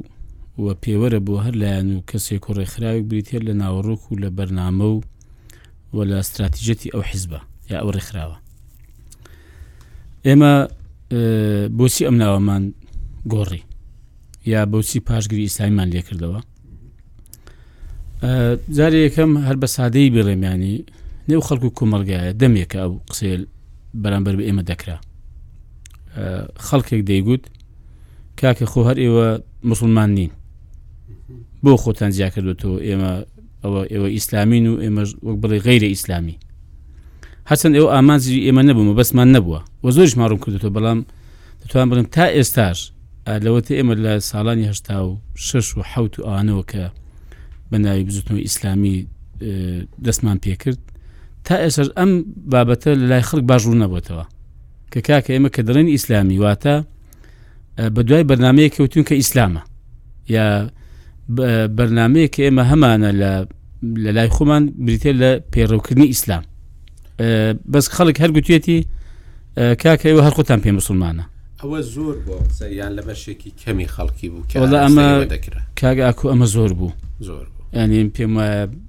و پێوەرە بۆ هەر لایەن و کەسێک و ڕێکخراوێک بریتێت لە ناوەڕۆک و لە بەرنامە و و لە ستراتیژەتی ئەو حیزبە یا ئەو ڕێکخراوە ئێمە بۆچی ئەم ناوەمان گۆڕی یا بۆچی پاشگری ئیسلامیمان لێکردەوە جارێ یەکەم هەر بە سادەی بێڵێمیانی نێو خەڵک و کۆمەلگایە دەمێکە ئەو قسێ بەرامبەر بە ئێمە دەکرا خەڵکێک دەیگوت کاکە خۆ هەر ئێوە مسلمان نین بۆ خۆتان جیا کردوێتەوە ئێمە ئەوە ئێوە ئیسلامین و ئێمەش وەک بڵێ غیرە ئیسلامی هەرچەند ئێوە ئامانجی ئێمە نەبوومە بەسمان نەبووە و زۆریش ماڕم کردێتەوە بەڵام دەتوان بڵم تا ئێستاش لەوەتە ئێمە لە ساڵانی هشتا و شش و حوت و ئانەوە کە بە ناوی بزوتنەوە ئیسلامی دەستمان پێکرد تا ئێسەر ئەم بابەتە لە لای خەک باش ڕوو نەبووتەوە کە کاکە ئێمە کە دەڵێن ئیسلامی واتە بە دوای بەرنمەیە کەوتون کە ئیسلامە یا بەرنمەیە کە ئێمە هەمانە لە لە لای خۆمان بریتە لە پێڕەوکردنی ئیسلام بەس خەڵک هەر گوتێتی کاکە ئێوە هەر خۆتان پێ مسلمانە ئەوە زۆر بۆ یان لە بەشێکی کەمی خەڵکی بوو کە ئەمە دەکرا کاگە ئاکو ئەمە زۆر بوو زۆر ینی پێم وایە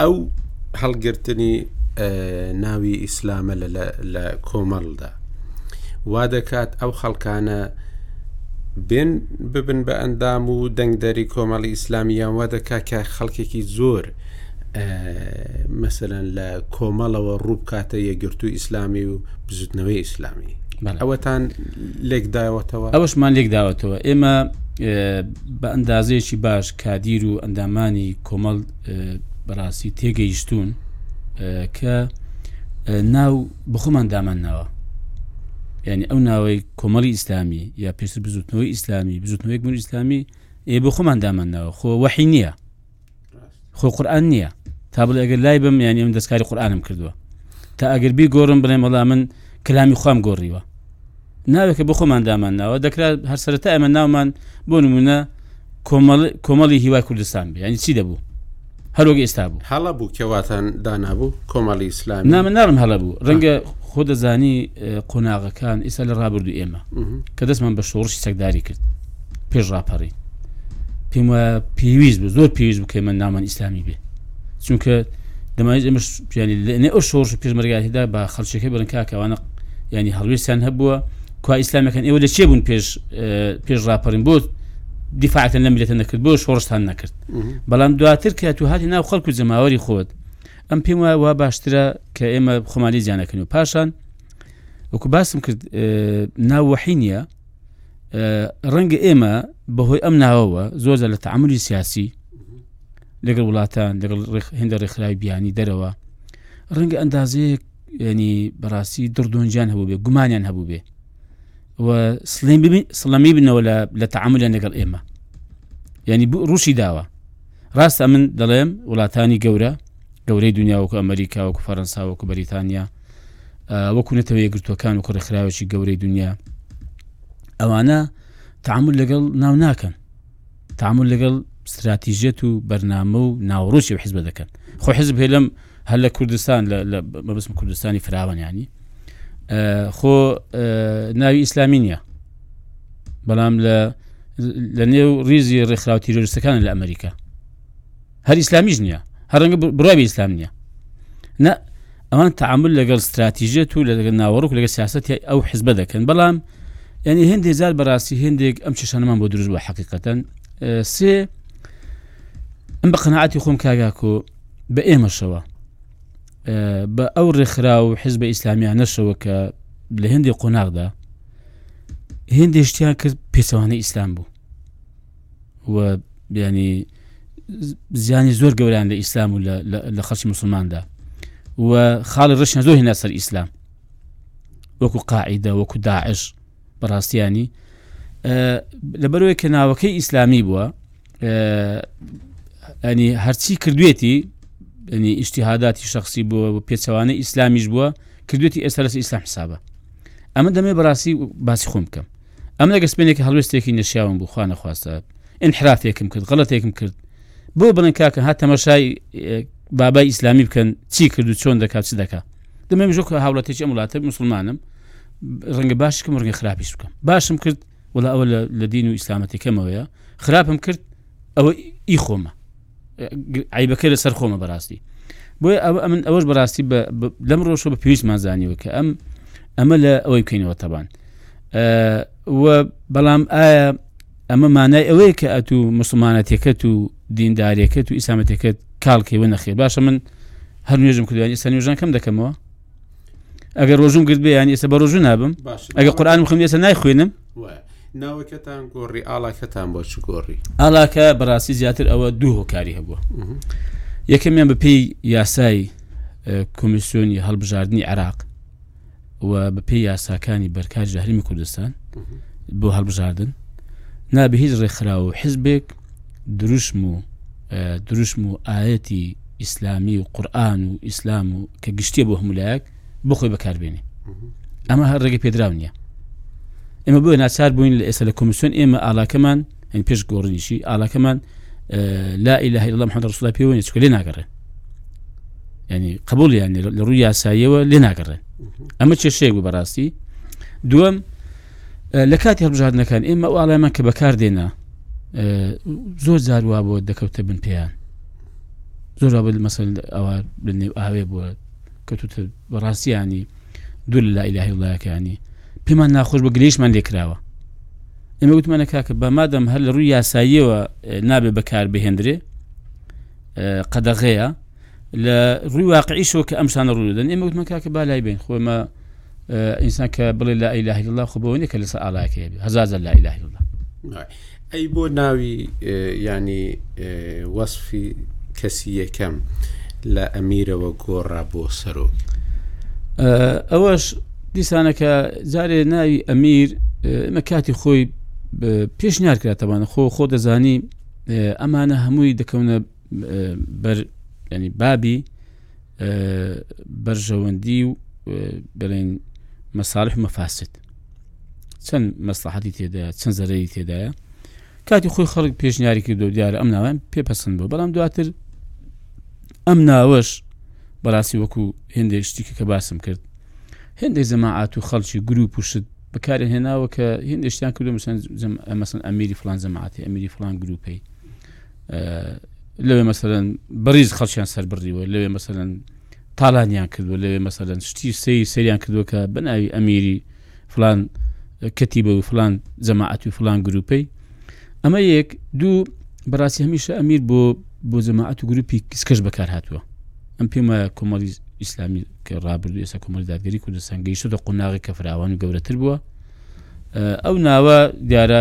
ئەو هەڵگرتنی ناوی ئیسلامە لە کۆمەڵدا وا دەکات ئەو خەڵکانە بێن ببن بە ئەندام و دەنگدەری کۆمەڵی ئیسلامیان وا دەکات کە خەڵکێکی زۆر مثلەن لە کۆمەڵەوە ڕووبکاتە یەگرتو ئیسلامی و بزوتنەوەی ئیسلامی ئەوەتان لێکداوەتەوە ئەوەشمان لێکداوەتەوە ئێمە بە ئەندازەیەکی باش کادیر و ئەندامانی کۆمەڵ بەڕاستی تێگەیشتون کە ناو بخۆمان دامان ناوە یعنی ئەو ناوەی کۆمەڵی ئیسلامی یا پێشتر بزوتنەوەی ئیسلامی بزوتنەوەی گوون ئیسلامی ئێ بۆ خۆمان دامانناوە خۆ وەحی نییە خۆ قورآن نییە تا بڵێ ئەگەر لای بم یانی ئەم دەستکاری قورآانم کردووە تا ئەگەر بی گۆڕم بڵێم وڵا من کلامی خام گۆڕیوە ناوێکە بۆ خۆمان دامان ناوە دەکرات هەر سەرەتا ئەمە ناومان بۆ نمونە کۆمەڵی هیوای کوردستان بێ ینی چی دەبوو هەرۆک ئێستا بوو هەڵە بوو کەواتان دانابوو کۆمەڵی ئیسلام نامە ناڕم هەڵە بوو ڕەنگە خۆ دەزانی قۆناغەکان ئیسا لە ڕابردوو ئێمە کە دەستمان بە شۆڕشی چەکداری کرد پێش ڕاپەڕین پێم وایە پێویست بە زۆر پێویست بکەی من نامان ئیسلامی بێ چونکە دەمانێت ئەمەش پیانی لەێ ئەو شۆڕش پێشمەرگاتیدا بە خەڵچەکە بنکاکەوانە ینی هەڵوێستیان هەبووە کوا ئیسلامەکەن ئێوە لە چێ بوون پێش پێش ڕاپەرین بۆت دیفاعتن لەم لێتە نەکرد بۆ شۆڕستان نەکرد بەڵام دواتر کە تو هاتی ناو خەڵکو جەماوەری خۆت ئەم پێم وایە وا باشترە کە ئێمە خۆمانی جیانەکەن و پاشان وەکو باسم کرد ناوەحی نیە ڕەنگە ئێمە بەهۆی ئەم ناوەوە زۆرزە لە تعملی سیاسی لەگەڵ وڵاتان لەگەڵ هێندە ڕێکخراوی بیانی دەرەوە ڕەنگە ئەندازەیەک ینی بەڕاستی دڕدۆنجان هەبوو بێ گومانیان هەبوو بێ سڵەمی بنەوە لە تعملیان لەگەڵ ئێمە ینی ڕوشی داوە ڕاست ئەمن دەڵێم وڵاتانی گەورە گەورەی دنیا وەکو ئەمریکا وەکو فەرەنسا وەکو بەریتانیا وەکو نەتەوە یەکگرتوەکان و کڕخراوێکی گەورەی دنیا ئەوانە تعامل لەگەڵ ناو ناکەن تعامل لەگەڵ استراتیژێت و بەرنامە و ناوڕۆکی و حزب دەکەن خۆ حزب هێلم هەر لە کوردستان لە مەبسم کوردستانی فراوانیانی خۆ ناوی ئیسلامی نیە بەڵام لە لە نێو ریزی ڕێکخراو تیرۆریستەکان لە ئەمریکا هەر ئیسلامیش نییە هەرەنگە بڕاوی ئیسلام نییە نە ئەوان تعامل لەگەڵ استراتیژێت و لەگەڵ ناوەڕک لەگە سیاستی ئەو حزبە دەکەن بەڵام ینی هەندێک زار بەڕاستی هندێک ئەم چشانمان بۆ دروست بە حقیقەتەن سێ ئەم بە قەنەعاتی خۆم کاگاکۆ بە ئێمەشەوە بە ئەو ڕێکخرا و حزبە ئیسلامیانەشەوە کە لە هێندی قۆناغدا هێندێشتیان کرد پێچەوانە ئیسلام بوو و بیانی زیانی زۆر گەوران لە ئیسلام و لە خەڵکی مسلماندا و خاڵی ڕشن زۆر هێنا سەر ئیسلام وەکو قاعدە وەکو داعش بەڕاستیانی لەبەرەوەی کە ناوەکەی ئیسلامی بووە ئەنی هەرچی کردوێتی ئەنی ئیشتیهاداتی شخصی بووە و پێچەوانە ئیسلامیش بووە کردوێتی ئێستا لەس ئیسلام حسابە ئەمە دەمێ بەڕاستی باسی خۆم بکەم ئەم لەگە سپێنێکی هەڵوێستێکی نەشیاوم بوو خوانە خواستە انحرافێکم کرد غڵەتێکم کرد بۆ بڵن کاکە هات تەمەشای بابای ئیسلامی بکەن چی کرد و چۆن دەکات چ دەکات دەمێ مژۆ کە هاوڵاتێکی ئەم وڵاتە مسلمانم ڕەنگە باش بکەم ڕەنگە خراپیش بکەم باشم کرد وڵا ئەوە لە دین و ئیسلامەتەکەمەوەیە خراپم کرد ئەوە ئی خۆمە عیبەکە لەسەر خۆمە بەڕاستی بۆیە ئەوە ئەمن ئەوەش بەڕاستی لەم ڕۆژە بە پێویستمان زانیوە کە ئەم ئەمە لە ئەوەی بکەینەوە تەبان و بەڵام ئایا ئەمە مانای ئەوەیە کە ئەتوو مسلمانەتەکەت و دیندارەکەت و ئیسامەتەکەت کاڵکەی وە نەخێ باشە من هەر نوێژم کردوان ئێستا نوێژان کەم دەکەمەوە ئەگە ڕۆژم گرت بێ یان ئێستا بە ڕۆژو نابم ئەگە قورآان خم ئێستا نایخوێنم ناوەکەتان گۆڕی ئاڵاکەتان بۆ چ گۆڕی ئالاکە بەڕاستی زیاتر ئەوە دوو هۆکاری هەبووە یەکەمیان بەپی یاسای کۆمیسیۆنی هەڵبژاردننی عراق و بەپێی یاساکانی بەرکاری لە هەرمی کوردستان بۆ هەڵبژاردن نابێ هیچ ڕێکخراو و حزبێک دروشم و دروشم و ئاەتی ئیسلامی و قورآن و ئیسلام و کە گشتیە بۆ هەمولایەک بخۆی بەکاربێنی ئەمە هەر ڕێگە پێدراو نییە ئێمە بۆ ناچار بووین لە ئێستا لە کۆمیسیۆن ئێمە ئالاکەمان هەن پێش گۆڕنیشی ئالاکەمان لا ئیلا هەیڵە محەد ڕسولا پێوە نیە چکە لێ ناگەڕێن ینی قبولیان لە ڕووی یاساییەوە لێ ناگەڕێن ئەمە چێشەیە بوو بەڕاستی دووەم لە کاتی هەبژاردنەکان ئێمە ئاڵایمان کە بەکار دێنا زۆر زاروا بۆ دەکەوتە بن پێیان زۆر بە مەسەل ئەوە بنێ ئاوێ بووە کەوتوتە بەڕاستیانی دوور لە ئیلاهی وڵایەکانی پێمان ناخۆش بە گلەیشمان لێکراوە ئەمە وتمانە کاکە بە مادەم هەر لە ڕووی یاساییەوە نابێ بەکار بهێندرێ قەدەغەیە لە ڕووی واقعیشەوە کە ئەم شانە ڕوو دەن ئێمە وتمە کاکە بالای بین خۆمە ئینسان کە بڵێ لا ئیلاهی الله خۆ بەوەنێ کە لەسەر ئالایەکەێ هەزار لا ئیلاهی الله ئەی بۆ ناوی یانی وەسفی کەسی یەکەم لە ئەمیرەوە گۆڕا بۆ سەرۆک ئەوەش دیسانەکە جارێ ناوی ئەمیر ئەمە کاتی خۆی پێش نارکاتەوانە خۆ خۆ دەزانی ئەمانە هەمووی دەکەونە بەر ینی بابی بەرژەوەندی و بڵێن مەساالح مەفاسد چەند مەسلحەتی تێدا چەند زەرەی تێدایە کاتی خۆی خەڵک پێشنیاری کرد و دیارە ئەم ناوان پێ پەسند بۆ بەڵام دواتر ئەم ناوەش بەڕاستی وەکو هێندێک شتیکە کە باسم کرد هێندێک زەماعات و خەڵکی گروپ و شت بەکارە هێناوە کە هێندێشتیان کردو مەسن ئەمیری فلان زەماعاتی ئەمیری فلان گروپی لەوێ مەسەرەن بەریز خەڵچیان سەر بڕیوە لەوێ مەسەرەن تاالانیان کردو لەوێ مەسەرەن شتی سی سریان کردووە کە بەناوی ئەمیری فلان کەتی بە و فلان جەماعەت و فلان گروپەی ئەمە یەک دوو بەڕاستی هەمیشە ئەمیر بۆ بۆ جەماعەت و گروپی کسکەش بەکار هاتووە ئەم پێم وایە کۆمەڵی ئیسلامی کە ڕابردو ئێستا کۆمەڵی دادگەری کوردستان گەیشتە قۆناغی کە فراوان و گەورەتر بووە ئەو ناوە دیارە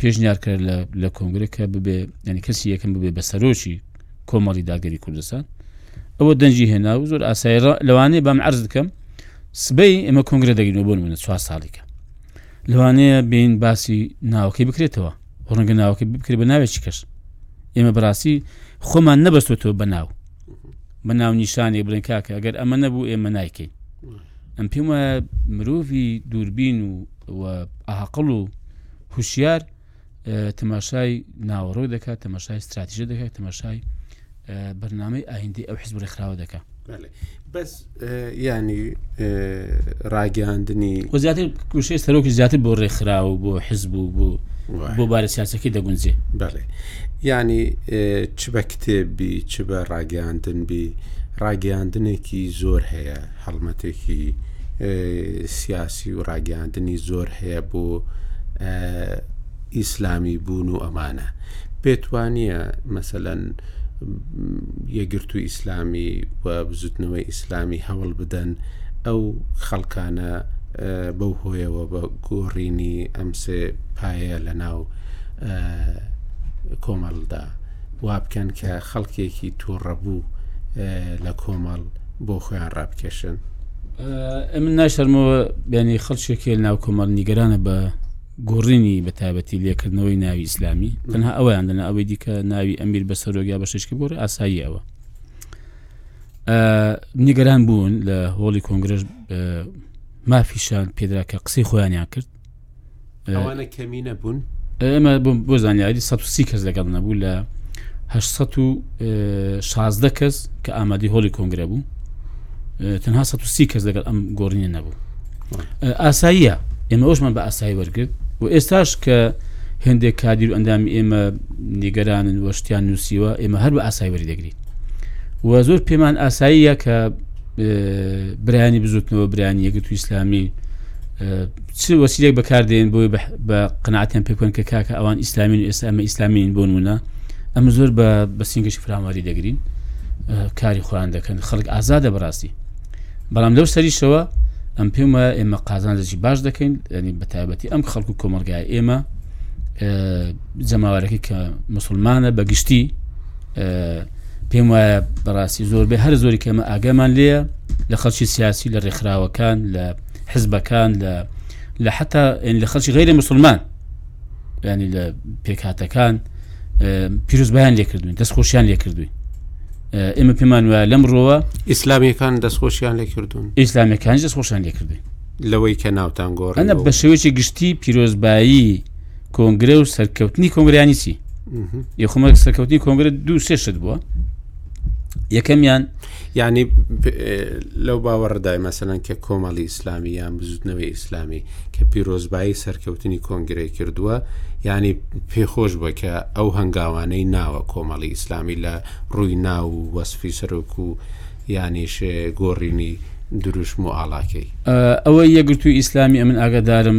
پێشنیار کرد لە کۆنگرە کە ببێ ینی کەسی یەکەم ببێ بە سەرۆکی کۆمەڵی داگەری کوردستان ئەوە دەنجی هێنا و زۆر ئاسای لەوانێ بەم عرز بکەم سبەی ئێمە کۆنگرە دەگرین بۆ منە چوار ساڵیکە لەوانەیە بین باسی ناوەکەی بکرێتەوە ڕەنگە ناوەکە بکرێت بە ناوێکی کەس ئێمە بەڕاستی خۆمان نەبەستۆتەوە بە ناو بە ناونیشانێک بڵێن کاکە ئەگەر ئەمە نەبوو ئێمە نایکەین ئەم پێم وایە مرۆڤی دووربین و ئاقل و هوشیار تەماشای ناوەڕۆ دەکات تەماشای استراتیژە دەکات تەماشای بەرنمەی ئایندی ئەو حزب ڕێکخراوە دەکات بەس یانی ڕاگەاندنی و زیاتر کوشێ سەرۆکی زیاتر بۆ ڕێکخرا و بۆ حزب و بۆ بۆ بارە سیاسەکەی دەگونجێ بەڵێ ینی چ بە کتێبی چ بە ڕاگەاندن بی ڕاگەاندنێکی زۆر هەیە هەڵمەتێکی سیاسی و ڕاگەاندنی زۆر هەیە بۆ ئیسلامی بوون و ئەمانە پێت وانیە مەسەلەن یەکگرتوو ئیسلامی و بزوتنەوەی ئیسلامی هەوڵ بدەن ئەو خەڵکانە بەو هۆیەوە بە گۆڕینی ئەم سێ پایە لە ناو کۆمەڵدا وابکەن کە خەڵکێکی تووڕەبوو لە کۆمەڵ بۆ خۆیان ڕابکێشن ئەمن ناشەرمەوە بینی خەڵکێکی ناو کۆمەڵ نیگەرانە بە گۆڕینی بە تایبەتی لێکردنەوەی ناوی ئیسلامی تەنها ئەویان لەنا ئەوەی دیکە ناوی ئەمیر بە سەرۆک یا بە شتێکی بۆرە ئاسایی ئەوە نیگەران بوون لە هۆڵی کۆنگرش مافیشان پێدرا کە قسەی خۆیانیان کرد ئەوانە کەمی نەبوون ئێمە بۆ زانیاری 130 کەس لەگەڵ نەبوو لە 16 کەس کە ئامادی هۆڵی کۆنگرە بوو تەنها 130 کەس لەگەڵ ئەم گۆڕینە نەبوو ئاساییە ئێمە ئەوشمان بە ئاسایی وەرگرت و ئێستاش کە هەندێک کادیر و ئەندامی ئێمە نیگەرانن وەشتیان نووسیوە ئێمە هەر بە ئاسای وەری دەگرین و زۆر پێمان ئاساییە کە برانی بزوتنەوە برانی یەکگرت و ئیسلامی چ وەسیلێک بەکاردێن بۆی بە قناعاتیان پێکن کە کاکە ئەوان ئیسلامین و ئێستا ئەمە ئیسلامین بۆ نمونە ئەمە زۆر بە بەسینگەشی فرامواری دەگرین کاری خۆیان دەکەن خەڵک ئازادە بەڕاستی بەڵام لەو سەریشەوە ئەم پێم وایە ئێمە قازانجێکی باش دەکەین ینی بەتابەتی ئەم خەڵک و کۆمەلگای ئێمە جەماوارەکەی کە مسلمانە بەگشتی پێم وایە بەڕاستی زۆر بێ هەر زۆری کەمە ئاگامان لێە لە خەڵکی سیاسی لە ڕێکخراوەکان لە حزبەکان لە لە حتا لە خەڵکی غیری مسلمان ینی لە پێکهاتەکان پیرروزبیان لێکردوین دەست خۆشیان لێکردوین ئێمە پێمان وایە لەم ڕۆوە ئیسلامیەکان دەست خۆشیان لێکردوون ئیسلامیەکان دەست خۆشیان لێکردوین لەوەی کە ناوتان گۆڕ ئەە بە شێوەیەکی گشتی پیرۆزبایی کۆنگرە و سەرکەوتنی کۆنگریانی چی یخمە سەرکەوتنی کۆنگرە دو سێشت بووە یەکەمیان ینی لەو باوەڕدای مەسەن کە کۆمەڵی ئیسلامی یان بزوتنەوەی ئیسلامی کە پیرۆزبایی سەرکەوتنی کۆنگرەی کردووە ینی پێخۆش بە کە ئەو هەنگاوانەی ناوە کۆمەڵی ئیسلامی لە ڕووی ناو و وەسفی سەرۆک و یانیش گۆڕینی دروشم و ئاڵاکەی ئەوە یەگرتو ئیسلامی ئەمن ئاگادارم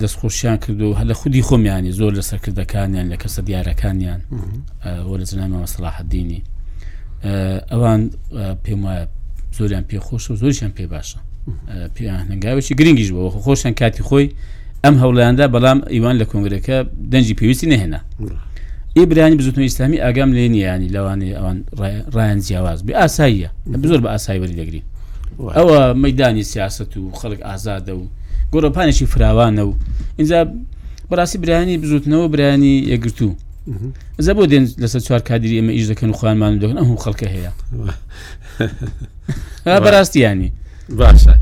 دەستخۆشیان کردو هە لە خودی خۆمیانی زۆر لە سەرکردەکانیان لە کەسە دیارەکانیان و لە جەنابی مامە سەڵاحەدینی ئەوان پێم وایە زۆریان پێ خۆش و زۆریان پێ باشە پێیان هەنگاوێکی گرنگیش بەوە خۆشیان کاتی خۆی ئەم هەوڵیاندا بەڵام ئیوان لە کۆنگرەکە دەنجی پێویستی نهێنا ئیبرانی بزوتن ئیسلامی ئاگام لێ نیانی لەوانێ ئەوان ڕایان جیاواز بێ ئاساییە زۆر بە ئاسایی وەری دەگرین ئەوە مەدانی سیاست و خەڵک ئازادە و گۆڕپانێکی فراوانە و اینجا بەڕاستی برانی بزوتنەوە برانی یەگرتوو زە بۆ دێن لەسەر چوار کادری ئێمە ئیش دەکەن و خۆیان مانو دەکەن ئەم خەڵکە هەیە بەراستیانی باشە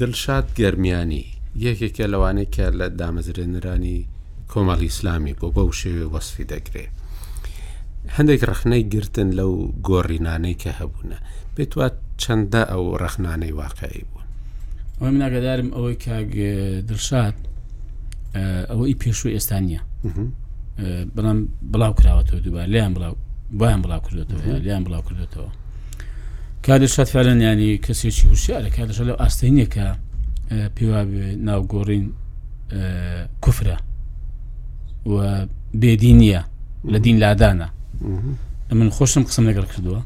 دڵشاد گەرمیانی یەکێکە لەوانەیە کە لە دامەزرێنرانی کۆمەڵی ئیسلامی بۆ بەو شێوێ وەصفی دەکرێت هەندێک ڕخنەی گرتن لەو گۆڕینانەی کە هەبوونە پێت وە چەندە ئەو ڕخنانەی واقعی بوون ئەوم ناگەدارم ئەوەی کاگ دڵشاد ئەوە ئی پێشوو ئێستا نییە بەڵام بڵاو کراوەەوە دووبار لیان بڵاو بۆیان بڵاو کردێتەوە لیان بڵاو کردێتەوە کاری شاد فعلەن ینی کەسێکی هوشیارە کارش لە ئاستەینێکە پێوا ناوگۆڕین کوفرە و بێدی نییە لە دین لادانە من خۆشم قسم لەگەڵ کردووە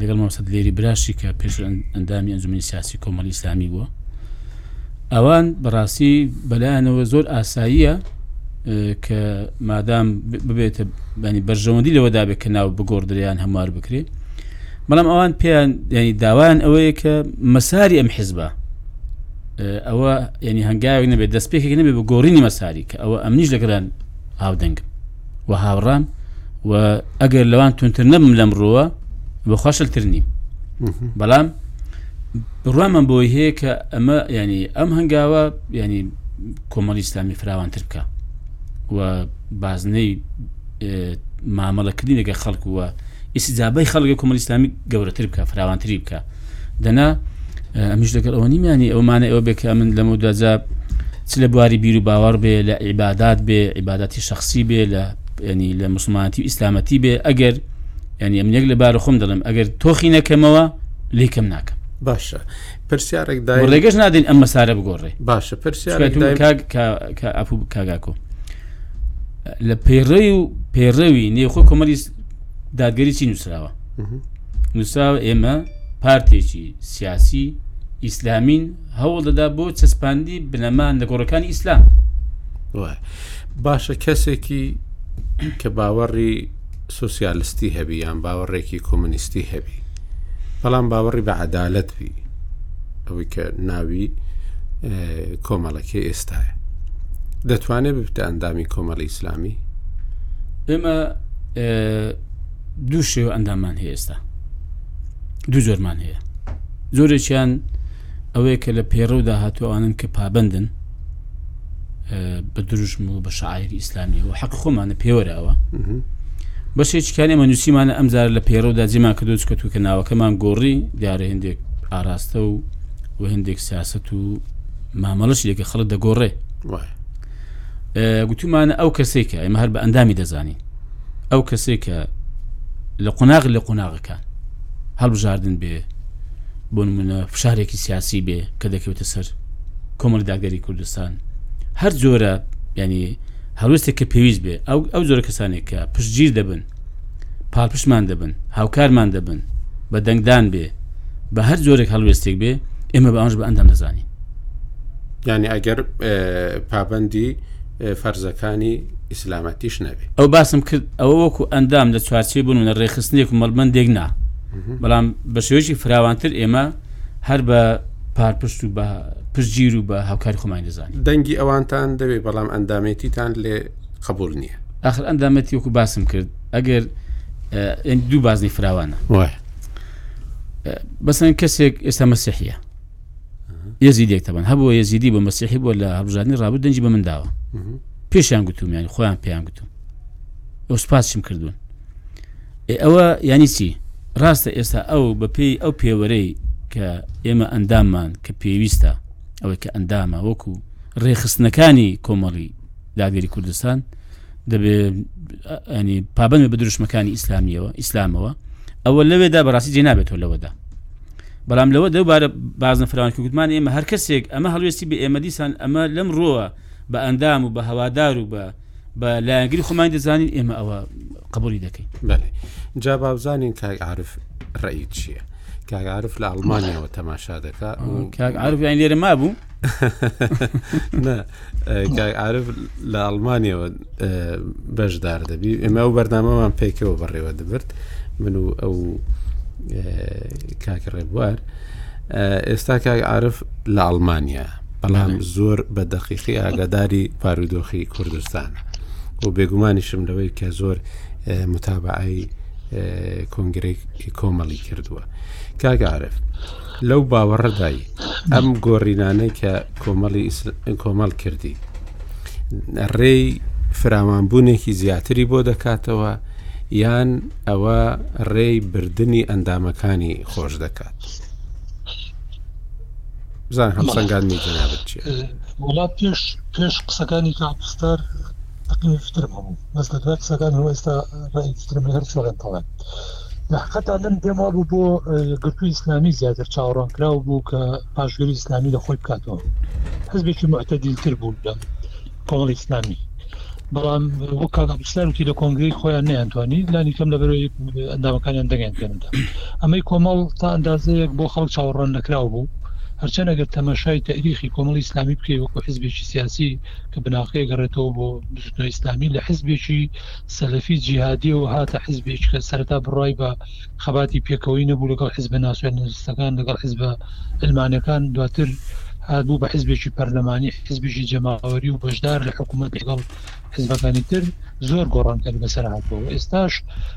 لەگەڵ مامسەد لێری براشی کە پێش ئەندامی ئەنجومی سیاسی کۆمەڵی ئسلامی بووە ئەوان بەڕاستی بەلایانەوە زۆر ئاساییە کە مادام ببێتە بەنی بەرژەوەندی لەوەدابێت کە ناو بگۆڕدریان هەموار بکرێ بەڵام ئەوان پێیان ینی داوایان ئەوەیە کە مەساری ئەم حزبە ئەوە ینی هەنگاوێک نەبێت دەستپێکێک نەبێت بە گۆڕینی مەساری کە ئەوە ئەمنیش لەگەران هاودەنگم و هاوڕام و ئەگەر لەوان تونتر نەبم لەم ڕووە بە خۆشلتر نیم بەڵام بڕامە بۆی هەیە کە ئەمە ینی ئەم هەنگاوە ینی کۆمەڵی ئسلامی فراوانتر بکە و بازنەی مامەڵەکردنێکە خەڵکووە ئیسجابی خەڵگە کۆمەلیسلامی گەورەتر بکە فراوانتری بکە دەنا ئەمیش لەگەڵ ئەوە نیمانی ئەومانە ئەوە بێکە من لەمە دەجا چ لە بواری بیر و باوەڕ بێ لە عیبادات بێ عیباەتی شخصی بێ لە ینی لە مسلمانەتی و ئیسلامەتی بێ ئەگەر ینی ئەم یەک لە بار خۆم دەڵم ئەگەر تۆخی نەکەمەوە لیکەم ناکەم باشە پرسیارێکدا ڕێگەش نادەین ئەم مەسارە بگۆڕێ باشە پرسیار ئەپو کاگاکۆ لە پەیڕێ و پەیڕەوی نێخۆ کۆمەری دادگەری چی نووسراوە نووسراوە ئێمە پارتێکی سیاسی ئیسلامین هەوڵ دەدا بۆ چەسپاندی بنەما نەگۆڕەکانی ئیسلام باشە کەسێکی کە باوەڕی سوسیالستی هەبی یان باوەڕێکی کۆمونیستی هەبی بەڵام باوەڕی بە عدالت بی ئەوەی کە ناوی کۆمەڵەکەی ئێستایە دەتوانێت ببتە ئەندامی کۆمەڵی ئیسلامی ئێمە دوو شێوە ئەندامان هەیە ئێستا دوو جۆرمان هەیە زۆرێکیان ئەوەیە کە لە پێڕەودا هاتووانن کە پابندن بە دروژم و بە شاعری ئیسلامی و حەق خۆمانە پێوەراوە بەشێکیکان ئەمە نووسیمانە ئەمجار لە پێڕەودا جێمان کە دۆچکە تو کە ناوەکەمان گۆڕی دیارە هندێک ئاراستە و و هندێک سیاست و مامەڵش لێکە خەڵک دەگۆڕێ گوتومانە ئەو کەسێکە ئێمە هەر بە ئەندامی دەزانین ئەو کەسێکە لە قۆناغ لە قۆناغەکان هەڵبژاردن بێ بۆ نمونە فشارێکی سیاسی بێ کە دەکەوتە سەر کۆمەک داگەری کوردستان هەر جۆرە ینی هەڵوێستێک کە پێویست بێ ئەو ئەو جۆرە کەسانێک کە پشتگیر دەبن پاڵپشتمان دەبن، هاوکارمان دەبن، بە دەنگدان بێ، بە هەر جۆرێک هەڵوێستێک بێ، ئێمە بە ئەوانش بە ئەندام دەزانین. یانی ئەگەر پابەندی فەرزەکانی ئیسلامەتیش نەبێ. ئەو باسم کرد ئەوە وەکو ئەندام لە چوارچێ بوون و لە ڕێکخستنێک و مەڵبەندێک نا. بەڵام بە شێوەیەکی فراوانتر ئێمە هەر بە پارپشت و بە پشتگیر و بە هاوکاری خۆمانی دەزانین. دەنگی ئەوانتان دەوێ، بەڵام ئەندامێتیتان لێ قبول نییە ئەخر ئەندامەتی وەکو باسم کرد ئەگەر دوو بازنی فراوانە بەسەن کەسێک ئێستا مەسیحە یزیدێک تەبان هەبوو یزیدی بە مەسیحی بۆ لە هەبژانی ڕابوو دەنجی بە من داوە پێشیان گوتومیان خۆیان پێیان گوتم ئەو سپاسشم کردوون ئەوە ینی چی ڕاستە ئێستا ئەو بەپی ئەو پێوەرەی کە ئێمە ئەنداممان کە پێویستە ئەوەی کە ئەندامە وەکو ڕێخستنەکانی کۆمەڵی داگەری کوردستان دەبێت ئەنی پابند بە دروشمەکانی ئیسلامیەوە ئیسلامەوە ئەوە لەوێدا بەڕاستی جێ نابێتەوە لەوەدا بەڵام لەوە دەوبارە بازنە فراوانکی گوتمان ئێمە هەر کەسێک ئەمە هەڵوێستی بە ئێمە دیسان ئەمە لەم ڕۆوە بە ئەندام و بە هەوادار و بە بە لایەنگری خۆمان دەزانین ئێمە ئەوە قبولی دەکەین جا باوزانین کاک عرف ڕێی چییە؟ کاگعاعرف لە ئەڵمانیەوە تەماشا دەکات کاگعاعرف یان لێرە مابوو کاک عارف لە ئەڵمانیەوە بەشدار دەبی ئێمە ئەو بەرنامەمان پێکەوە بەڕێوە دەبرد من و ئەو کاک ڕێبوار ئێستا کاک عرف لە ئەڵمانیا بەڵام زۆر بە دەقیقی ئاگاداری پارودۆخی کوردستان و بێگومانیشم لەوەی کە زۆر متابعی کۆنگرەی کۆمەڵی کردووە کاگعاعرف لەو باوەڕەدای ئەم گۆڕینانەی کە کۆمەڵی کۆمەڵ کردی ڕێی فراوانبوونێکی زیاتری بۆ دەکاتەوە یان ئەوە ڕێی بردننی ئەندامەکانی خۆش دەکات بزان هەمسەنگان میجنابێت چی وڵات پێش پێش قسەکانی کاپستەر فکری فکرم هەبوو بەس لە دوای قسەکانی هو ئێستا ڕای فکرم هەر شۆڵێن تەڵێن لە حقەتا من پێم وابوو بۆ گرتوی ئیسلامی زیاتر چاوەڕوان کراو بوو کە پاشگەری ئیسلامی لە خۆی بکاتەوە حزبێکی معتەدیلتر بوو لە کۆمەڵ ئیسلامی بەڵام وە کاگەپسلارکی لە کۆنگری خۆیان نیانتوانی لانی کەم لە بەرەوەی ئەندامەکانیان دەگەن پێندا ئەمەی کۆمەڵ تا ئەندازەیەک بۆ خەڵک چاوەڕان نەکراو بوو هەرچەند ئەگەر تەمەشای تەریخی کۆمەڵی ئسلامی بکەی وەکو حزبێکی سیاسی کە بناخەی ئەگەڕێتەوە بۆ بزوتنەوەی ئیسلامی لە حزبێکی سەلەفی جیهادیەوە هاتە حزبێک کە سەرەتا بڕای بە خەباتی پێکەوەی نەبوو لەگەڵ حزبە ناسیۆنالیستەکان لەگەڵ حزبە علمانەکان دواتر هاتبوو بە حزبێکی پەرلەمانی حزبێکی جەماوەری و بەشدار لە حکوومەت لەگەڵ حزبەکانی تر زۆر گۆڕانکاری بەسەر هاتووە ئێستاش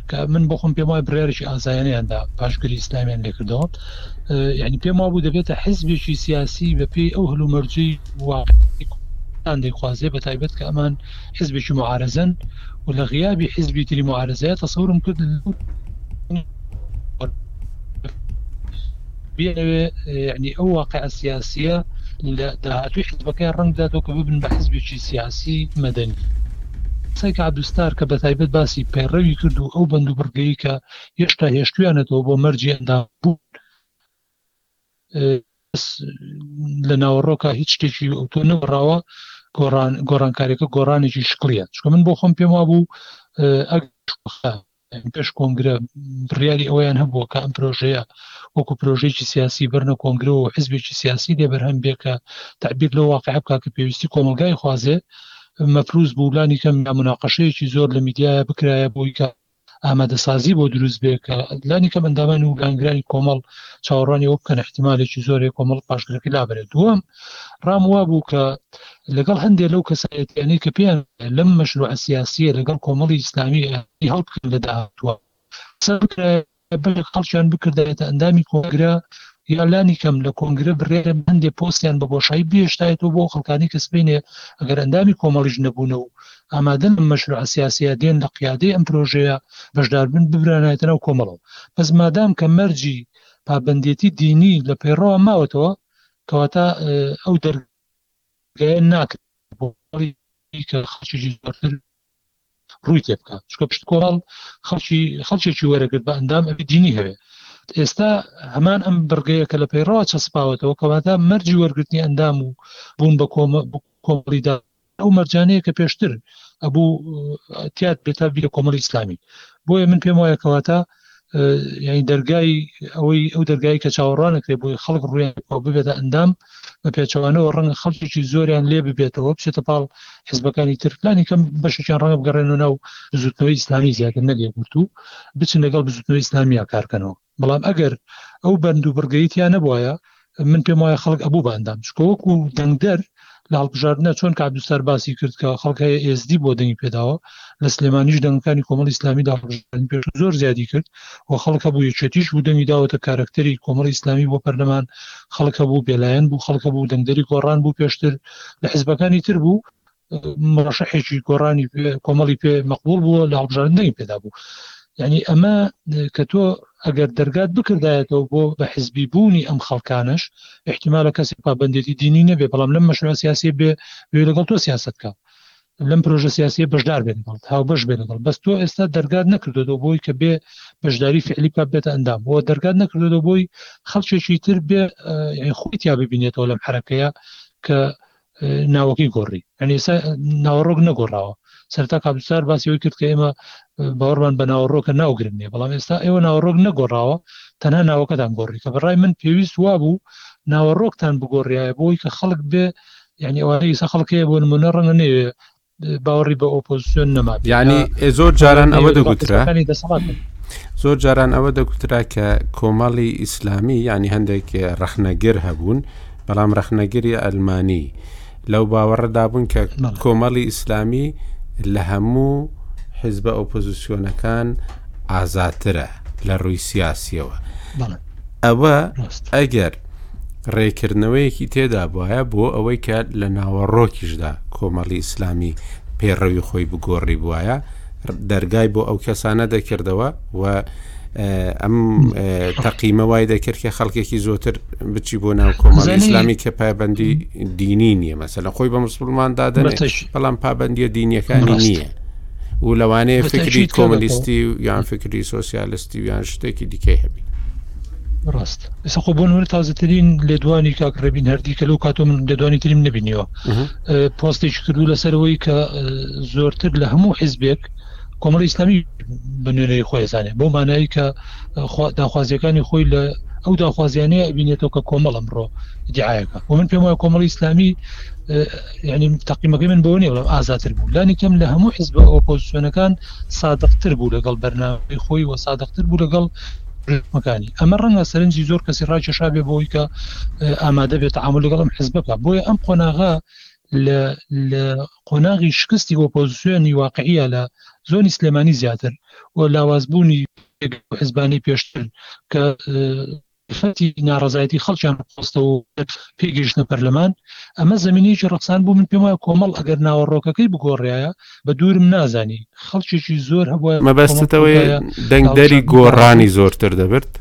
کە من بخۆم پێم وای برارێکی ئازایانیاندا پاشگری ئیسلامیان لێکردەوە یعنی پێم وابوو دەبێتە حزبێکی سیاسی بە پێی ئەو هەلومەرجەی واقعان دەیخوازێ بە تایبەت کە ئەمان حزبێکی معارزن و لە غیابی حزبی تری معارزەیە تەسەورم کرد بێنەوێ یعنی ئەو واقع سیاسیە لە داهاتوی حزبەکەی ڕەنگداتەوە کە ببن بە حزبێکی سیاسی مەدەنی سایکە عبدستار کە بە تایبەت باسی پەیڕەوی کرد و ئەو بند و بڕگەی کە هێشتا هێشتویانەتەوە بۆ مەرجی ئەندامبوون لە ناوەڕۆکە هیچ شتێکی ئەوتۆ نەوەڕاوە گۆڕان گۆڕانکارێکە گۆڕانێکی شکڵە چکە من بۆ خۆم پێم وابوو پێش کۆنگرە بڕیاری ئەویان هەبووە کە ئەم پرۆژەیە وەکو پرۆژێکی سیاسی بەرنە کۆنگرە و حزبێکی سیاسی لێ بەرهەم بێکە تعبیر لە واقع بکە کە پێویستی کۆمەلگای خوازێ مەفروز بوولانی کەم نامناقەشەیەکی زۆر لە میدیایە بکرایە بۆی کە ئامادەسازی بۆ دروست بێ کە لانی کەم ئەندامان و گانگرانی کۆمەڵ چاوەڕوانی ئەو بکەن احتیمالێکی زۆرێک کۆمەڵ پاشگرەکە لابرێت دووەم ڕام وا بوو کە لەگەڵ هەندێک لەو کەسایەتیانەی کە پێیان لەم مەشروع سیاسیە لەگەڵ کۆمەڵی ئیسلامی هەڵبکەن لە داهاتوە خەڵکیان بکردایەتە ئەندامی کۆنگرە یا لانی کەم لە کۆنگرە بڕێرە هەندێک پۆستیان بە بۆشایی بێشتایەوە بۆ خەڵکانی کە سبینێ ئەگەر ئەندامی کۆمەڵیش نەبوونە و ئامادەن ئەم مەشروعە سیاسیە دێن لە قیادەی ئەم پرۆژەیە بەشداربن ببرانایەتە ناو کۆمەڵەوە بەس مادام کە مەرجی پابەندێتی دینی لە پەیڕەوە ماوەتەوە کەواتە ئەو دەر گەیان ناکرێت کە خەڵکیی زۆرتر ڕووی تێ بکات چکە پشت کۆمەڵ خەڵکی خەڵکێکی وەرەگرت بە ئەندام ئەبی دینی هەوێ ئێستا هەمان ئەم بڕگەیە کە لە پەیڕەوە چەسپاوەتەوە کەواتە مەرجی وەرگرتنی ئەندام و بوون بە کۆمەڵیدا ئەو مەرجانەیە کە پێشتر ئەبوو تیاد بێتا بیرە کۆمەڵی ئیسلامی بۆیە من پێم وایە کەواتە یعنی دەرگای ئەوەی ئەو دەرگای کە چاوەڕانەکرێ بۆی خەڵک ڕویان ببێتە ئەندام بە پێچوانەوە ڕەنگ خەڵکیی زۆریان لێ ببێتەوە بچێتە پاڵ حزبەکانی ترلانی کەم بەشێکیان ڕەنگ بگەڕێن و ناو بزوتنەوەی ئیسلامی زیاتر نەگەگرتو بچن لەگەڵ بزوتنەوەی ئیسلامیا کارکەنەوە بەڵام ئەگەر ئەو بەند و بڕگەی تیا نەبوایە من پێم وایە خەڵک ئەبوو باندام چکە وەکو دەنگدەر لە هەڵپژاردنە چۆن کە عبدوسار باسی کرد کە خەڵک هەیە ئێزدی بۆ دەنگی پێداوە لە سلێمانیش دەنگەکانی کۆمەڵ ئیسلامی دا پێش زۆر زیادی کرد و خەڵک هەبوو یەکێتیش بوو دەنگی داوەتە کارکتەری کۆمەڵ ئیسلامی بۆ پەرلەمان خەڵک هەبوو بێلایەن بوو خەڵکە بوو دەنگدەری گۆڕان بوو پێشتر لە حزبەکانی تر بوو مڕشەحێکی گۆڕانی کۆمەڵی پێ مەقبول بووە لە هەڵبژاردنەی پێدا بوو یعنی ئەمە کە تۆ ئەگەر دەرگات بکردایەتەوە بۆ بە حزبی بوونی ئەم خەڵکانش احتیمالە کەسی پابندێتی دینی نەبێ بەڵام لەم مەشروع سیاسی بێ وێ لەگەڵ تۆ سیاست کە لەم پرۆژە سیاسی بەشدار بێن گەڵت هاو بەش بێن گەڵ بەس تۆ ئێستا دەرگات نەکردو بۆی کە بێ بەشداری فعلی پا بێتە ئەندام بۆ دەرگات نەکردو بۆی خەڵکێکی تر بێ خۆی تیا ببینێتەوە لەم حرەکەیە کە ناوەکەی گۆڕی ئەنی ئێستا ناوەڕۆک نەگۆڕاوە سەرتا کابستار باسی ئەوی کرد کە ئێمە باوەڕمان بە ناوەڕۆکە ناوگرن نیە بەڵام ئێستا ئێوە ناوەڕۆک نەگۆڕاوە تەنها ناوەکەتان گۆڕی کە بەڕای من پێویست وا بوو ناوەڕۆکتان بگۆڕایە بۆی کە خەڵک بێ یعنی ئەوانەیسا خەڵکەیە بۆ نمونە ڕەنگە نەوێ باوەڕی بە ئۆپۆزیسیۆن نەما یعنی زۆر جاران ئەوە دەگوترا زۆر جاران ئەوە دەگوترا کە کۆمەڵی ئیسلامی ینی هەندێک ڕەخنەگر هەبوون بەڵام ڕەخنەگری ئەلمانی لەو باوەڕەدا بوون کە کۆمەڵی ئیسلامی لە هەموو حزبە ئۆپۆزیسیۆنەکان ئازاترە لە ڕووی سیاسیەوە ئەوە ئەگەر ڕێکردنەوەیەکی تێدابوایە بۆ ئەوەی کە لە ناوەڕۆکیشدا کۆمەڵی ئیسلامی پێڕەوی خۆی بگۆڕی بواە دەرگای بۆ ئەو کەسانە دەکردەوە و ئەم تەقیمە وای دەکرد کە خەڵکێکی زۆتر بچی بۆ ناو کۆمەڵی ئیسلامی کە پابندی دینی نییە مەسەلە خۆی بە مسلمان دادنێت بەڵام پابندیە دینیەکانی نییە. و لەوانەیە فکری کۆمەلیستی و یان فکری سوسیالستی و یان شتێکی دیکەی هەبی ڕاست ئێستا خۆ بۆ نمونە تازەترین لێدوانی کاک ڕێبین هەردی کە لەو کاتۆ من لێدوانی تریم نبینیەوە پۆستێکی کردو لەسەرەوەی کە زۆرتر لە هەموو حیزبێک کۆمەڵی ئیسلامی بە نوێنەری خۆی زانێت بۆ مانایی کە داخوازیەکانی خۆی لە ئەو داخوازیانەیە بینێتەوە کە کۆمەڵ ئەمڕۆ دیعاەکە و من پێم وایە کۆمەڵی ئیسلامی ینی تەقیمەکەی من بۆ نیە بڵم ئازاتر بوو لانی کەم لە هەموو حزب ئۆپۆزیسیۆنەکان سادقتر بوو لەگەڵ بەرناوی خۆی و سادقتر بوو لەگەڵ ڕێکخراوەکانی. ئەمە ڕەنگە سەرنجی زۆر کەسی ڕاکێشابێ بۆ ئەوەی کە ئامادە بێت تەعامول لەگەڵ ئەم حزبە بکات. بۆیە ئەم قۆناغە لە لە قۆناغی شکستی ئۆپۆزسیۆنی واقعییە لە زۆنی سلێمانی زیاتر و لاوازبوونی حزبانی پێشتر کە فەتی ناڕزایەتی خەڵکیان ڕخستەوە پێگەیشتە پەرلەمان ئەمە زمینێکی ڕەخسان بوو من پێم وایە کۆمەڵ ئەگەر ناوەڕۆکەکەی بگۆڕایە بە دوورم نازانی خەڵکێکی زۆر هەبووە مەبەستتەوەی دەنگدەری گۆڕانی زۆرتر دەبرد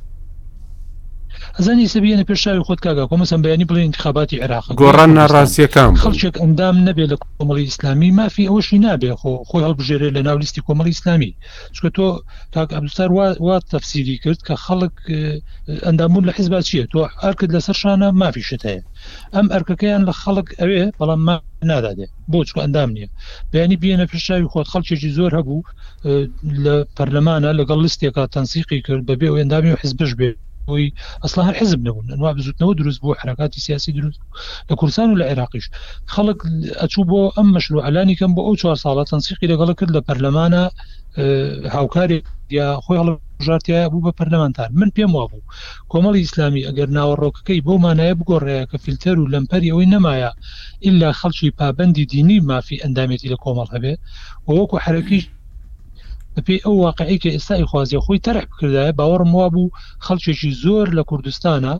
ئەزانی سە بێنە پێش چاوی خۆت کاگا کۆمەسم بەیانی بڵێ انتخاباتی عێراق گۆڕان ناڕاستیەکان خەڵکێک ئەندام نەبێت لە کۆمەڵی ئیسلامی مافی ئەوەشی نابێ خۆ خۆی هەڵبژێرێت لە ناو لیستی کۆمەڵی ئیسلامی چکە تۆ کاک ئەبستار وا تەفسیری کرد کە خەڵک ئەندامون لە حیزبا چیە تۆ ئەرکت لەسەر شانە مافیشت هەیە ئەم ئەرکەکەیان لە خەڵک ئەوێ بەڵام ما نادادێ بۆ چکە ئەندام نییە بەیانی بێنە پێشاوی خۆت خەڵکێکی زۆر هەبوو لە پەرلەمانە لەگەڵ لستێکا تەنسیقی کرد بە بێ ئەندامی و حزبش بێ بۆی ئەسڵ هەر حزب نەبوون ئەنوا بزوتنەوە دروست بوو حرکاتی سیاسی دروست لە کورسان و لە عێراقیش خەڵک ئەچوو بۆ ئەم مەشروع ئەلانی کەم بۆ ئەو چوار ساڵە تەنسیقی لەگەڵ کرد لە پەرلەمانە هاوکارێک یا خۆی هەڵ ژارتیایە بوو بە پەرلەمانتار من پێم وابوو کۆمەڵی ئیسلامی ئەگەر ناوەڕۆکەکەی بەو مانایە بگۆڕرایە کە فیلتەر و لەمپەری ئەوەی نەمایە ئیلا خەڵکی پابەندی دینی مافی ئەندامێتی لە کۆمەڵ هەبێ و وەکو حەرەکەی بەپێی ئەو واقعەی کە ئێستا ئەیخوازێ خۆی تەرح بکردایە باوەڕم وابوو خەڵکێکی زۆر لە کوردستانا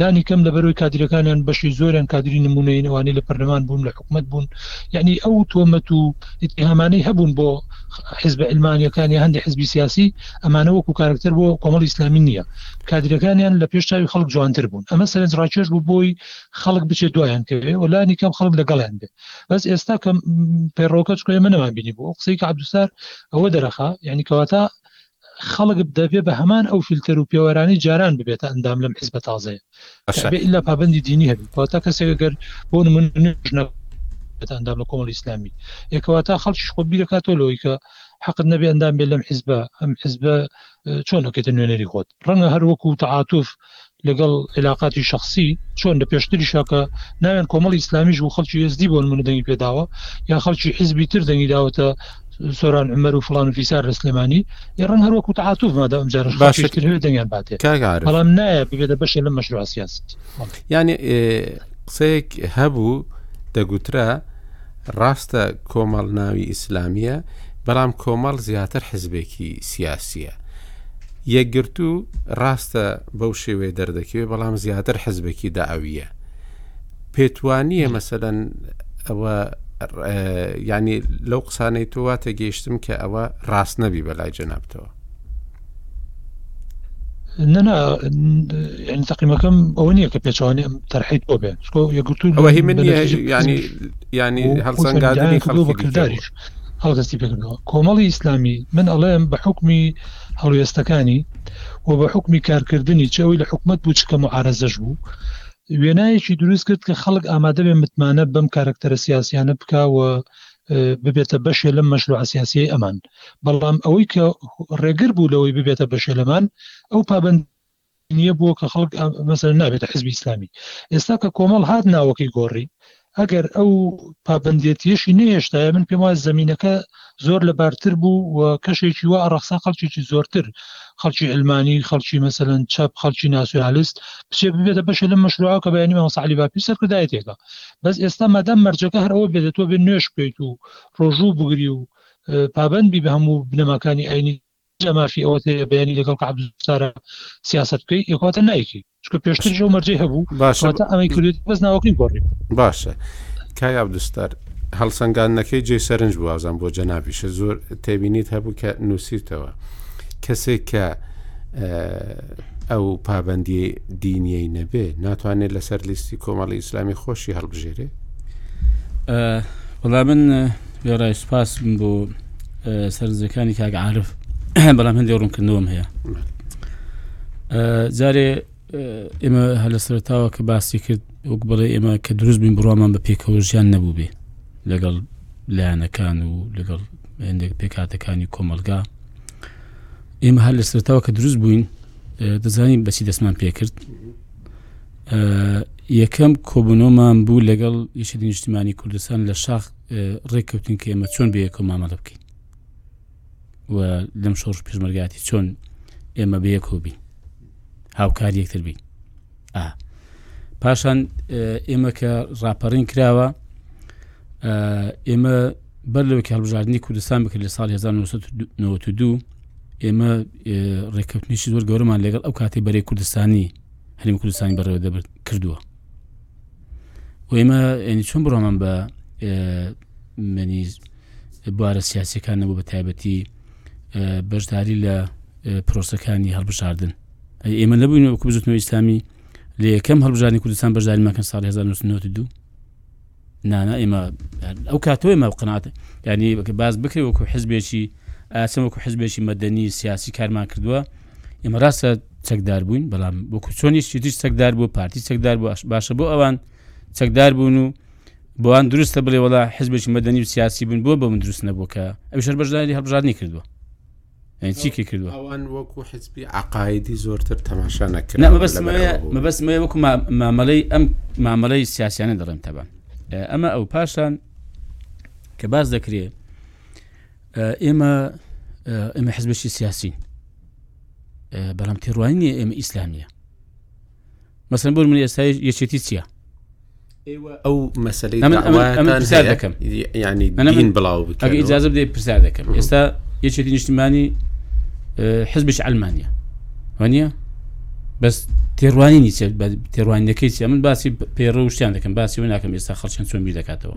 لانی کەم لەبەرەوەی کادیرەکانیان بەشی زۆریان کادری نمونەین ئەوانەی لە پەرلەمان بوون لە حکومت بوون یعنی ئەو تۆمەت و ئتیهامانەی هەبوون بۆ حزبە علمانیەکانی هەندی حزبی سیاسی ئەمانە وەکو کارەکتەر بۆ کۆمەڵی ئیسلامی نییە، کادیرەکانیان لە پێش چاوی خەڵک جوانتر بوون، ئەمە سەرنجڕاکێش بوو بۆی خەڵک بچێ دوایان کەوێ و لانی کەم خەڵک لەگەڵیان بێ، بەس ئێستا کە پەیڕەوەکە چکۆ ئێمە نەمان بینی بوو، ئەو قسەی کە عەبدولستار ئەوە دەرەخا، یانی کەواتە خەڵک دەبێ بە هەمان ئەو فیلتەر و پێوەرانەی جاران ببێتە ئەندام لەم حیزبە تازەیە. ئەبێ ئیلا پابەندی دینی هەبێت کەواتە کەسێک گەر بۆ نمونە ئەندام لە کۆمەڵ ئیسلامی یکەواتا خەڵکی خۆ بیرەکاتۆ لەوەی کە حەقت نەبێ ئەندام بێ لەم حیزبە ئەم حیزبە چۆن ئەکەێتە نوێنەری خۆت ڕەنگە هەر وەکو تەعااتوف لەگەڵ عێلاقاتی شخصی چۆن لە پێشتری شاکە ناوێن کۆمەڵی ئیسلامیش و خەڵکی ئێزدی بۆ منە دەنگی پێداوە یا خەڵکی حیزبی تر دەنگی داوەتە سۆران عومەر و فڵان و فیسار لە سلێمانی ئێڕن هەر وەکو تەعاتوف مادام ئەمجارەش باشە. خەڵکیش تر هەوێ دەنگیان باتێ کاک عارف بەڵام نایە ببێتە بەشێ لەم مەشروع سیاسەتی یانێ قسەیەک هەبوو دەگوترا ڕاستە کۆمەڵ ناوی ئیسلامیە بەڵام کۆمەڵ زیاتر حزبێکی سیاسیە یەکگرتو ڕاستە بەو شێوەیە دەردەکەوێت بەڵام زیاتر حزبێکی داویە پێت وانییە مەسەلەن ئەوە یعنی لەو قسانەی تۆ واتە گەیشتم کە ئەوە ڕاست نەبی بەلای جەنابتەوە نەنا ینی تەقیمەکەم ئەوە نییە کە پێچوانێ ئەم تەرحیت بۆ بێن شکۆ یەگوتو ینی ینی هەڵسەنگادنی خەڵک بەکرداریش هەڵدەستی پێکردنەوە کۆمەڵی ئیسلامی من ئەڵێم بە حکمی هەڵوێستەکانی و بە حکمی کارکردنی چەوەی لە حکومت بوو چکە معارەزەش بوو وێنایەکی دروست کرد کە خەڵک ئامادە بێ متمانە بەم کارکتەرە سیاسیانە بکا و ببێتە بەشێ لەم مەشروع سیاسیی ئەمان بەڵام ئەوەی کە ڕێگر بوو لەوەی ببێتە بەشێ لەمان ئەو پابند نییە بووە کە خەڵک مەسەر نابێتە حزبی ئسلامی ئێستا کە کۆمەڵ هاات ناوەکەی گۆڕی ئەگەر ئەو پابەندێتیەشی نەهێشتایە من پێم وایە زەمینەکە زۆر لەبارتر بوو و کەشێکی وا ئەڕەخسا خەڵکێکی زۆرتر خەڵکی علمانی خەڵکی مەسەن چەپ خەڵکی ناسیۆنالیست بچێ ببێتە بەشێ لە مەشروعە کە بەیانی مەساعلی باپی سەرکردایەتێکە بەس ئێستا مادام مەرجەکە هەر ئەوە بێتەوە بێ نوێش بکەیت و ڕۆژوو بگری و پابند بی بە هەموو بنەماکانی ئاینی جا مافی ئەوەت هەیە بەیانی لەگەڵ کە عبدسارە سیاست بکەی یکواتە نایکی چکە پێشتر ژەو مەرجەی هەبوو باشتا ئەمەی کرێت بەس ناوەکەی گۆڕی باشە کای عبدستار هەڵسەنگانەکەی جێ سەرنج بوازان بۆ جەنابیشە زۆر تێبینیت هەبوو کە نووسیرتەوە کەسێک کە ئەو پابندی دینیەی نەبێ ناتوانێت لەسەر لیستی کۆمەڵی ئیسلامی خۆشی هەڵبژێرێ وڵا من وێڕای سوپاسم بۆ سەرنجەکانی کاک عاعرف بەڵام هەندێک ڕوونکردنەوەم هەیە جارێ ئێمە هەلە سەرتاوە کە باسی کرد وەک بڵێ ئێمە کە دروست بین بڕوامان بە پێکەوە ژیان نەبوو بێ لەگەڵ لایەنەکان و لەگەڵ هەندێک پێکاتەکانی کۆمەلگا ئێمە هەر لە سەرتاوە کە دروست بووین دەزانین بەچی دەستمان پێکرد یەکەم کۆبوونەوەمان بوو لەگەڵ یەکێتی نیشتیمانی کوردستان لە شاخ ڕێککەوتین کە ئێمە چۆن بەیەکەوە مامەڵە بکەین و لەم شۆڕش پێشمەرگاتی چۆن ئێمە بەیەکەوە بین هاوکار یەکتر بین ئا پاشان ئێمە کە ڕاپەڕین کراوە ئێمە بەر لەوە کە هەڵبژاردننی کوردستان بکرد لە سال 1992 ئێمە ڕێککەوتنیشی زۆر گەورەمان لەگەڵ ئەو کاتی بەرەی کوردستانی هەرمی کوردستانی بەڕێوە دەبرد کردووە و ئێمە ینی چۆن بڕۆمان بە منی بوارە سیاسەکان نەبوو بە تایبەتی بەشداری لە پرۆسەکانی هەڵبژاردن ئێمە نەبووین وەکو بزوتنەوە ئیسلامی لە یەکەم هەڵبژانی کوردستان بەشداری مەکەن ساڵ 1992 نانا ئێمە ئەو کاتۆی مە قنات ینی باز بکرێ وەکو حزبێکی ئاسم وەکو حزبێکی مەدەنی سیاسی کارمان کردووە ئێمە ڕاستە چەکدار بووین بەڵام وەکو چۆنی شتیش چەکدار بوو پارتی چەکدار بوو باشە بۆ ئەوان چەکدار بوون و بۆوان دروستە بڵێ وڵا حزبێکی مەدەنی و سیاسی بوون بۆ بەمن دروست نەبووکە ئەو شەر بەژداری هەبژارنی کردووە ئەوان وەکو حزبی عقاعدی زۆرتر تەماشا نەکرد مەبەست مێ وەکو مامەلەی ئەم مامەلەی سیاسیانە دەڵێن تەبان ئەمە ئەو پاشان کە باز دەکرێ ئێمە ئێمە حزبشی سیاسین بەڵام تێڕوانینی ئێمە ئیسلامیە مەسن بۆ من ئێستا یەکێتی چییە ئەو مەسلەی دەکەم ینی من بڵاو ئجازە دێ پرسا دەکەم ئێستا یەکێتی نیشتمانی حزبش ئەلمانیا وانە بەس تێڕوانی نیچە بە تێڕوانەکەی چە من باسی پێڕە و شتیان دەکەم باسی و ناکەم ئێستا خەڵچەند چۆن بیر دەکاتەوە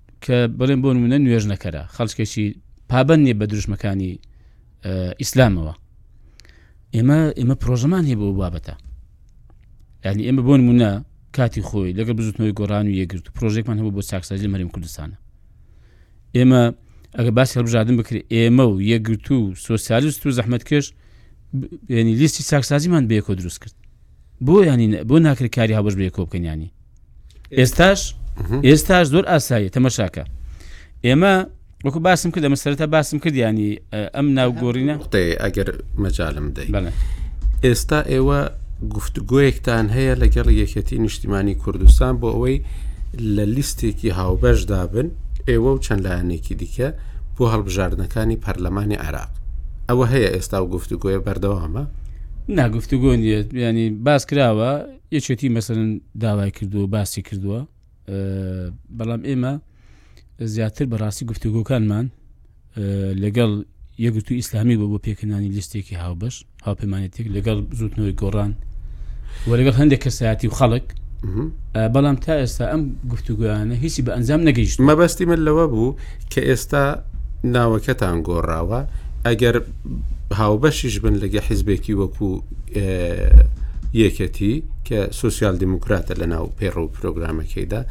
کە بڵێن بۆ نمونە نوێژ نەکەرە خەڵچکێکی پابند نیە بە دروشمەکانی ئیسلامەوە ئێمە ئێمە پرۆژەمان هەیە بۆ بابەتە ینی ئێمە بۆ نمونە کاتی خۆی لەگە بزوتنەوەی گۆران و یەگرت و پرۆژێکمان هەبوو بۆ چاکسازی مەریم کوردستانە ئێمە ئەگە باسی هەڵبژاردن بکرێت ئێمە و یەکگرت و سۆسیالست و زەحمت کێش ینی لیستی چاکسازیمان بەیەکۆ دروست کرد بۆ ینی بۆ ناکرێت کاری هاوبش بەیەکۆ بکەنیانی ئێستاش ئێستاش زۆر ئاسایی تەمەشاکە ئێمە وەکو باسم کرد ئەمە سەرەتا باسم کردیانی ئەم ناوگۆرینە قوتێ ئەگەر مەجالم دەی ئێستا ئێوە گفتگوۆیەکتان هەیە لەگەڵ یەکەتی نیشتیمانی کوردستان بۆ ئەوەی لە لیستێکی هاوبەشدا بن ئێوە و چەند لایەنێکی دیکە بۆ هەڵبژاردنەکانی پەرلەمانی عراق ئەوە هەیە ئێستا و گفتوگوۆیە بەردەوامە ناگفتوگۆ نیە ینی باس کراوە یەکێتی مەسەلەن داوای کردووە باسی کردووە بەڵام ئێمە زیاتر بەڕاستی گفتوگۆکانمان لەگەڵ یەگرتو ئیسلامی بۆ بۆ پێکردنانی لیستێکی هاوبەش هاوپەیمانێتێک لەگەڵ زوتنەوەی گۆڕان و لەگەڵ هەندێک کەسایەتی و خەڵک بەڵام تا ئێستا ئەم گفتوگویانە هیچی بە ئەنجام نەگەیشت مەبەستی من لەوە بوو کە ئێستا ناوەکەتان گۆڕاوە ئەگەر هاوبەشیش بن لەگە حیزبێکی وەکو یەکەتی کە سوسیال دیموکراتە لە ناو پێڕە و پرۆگرامەکەیدا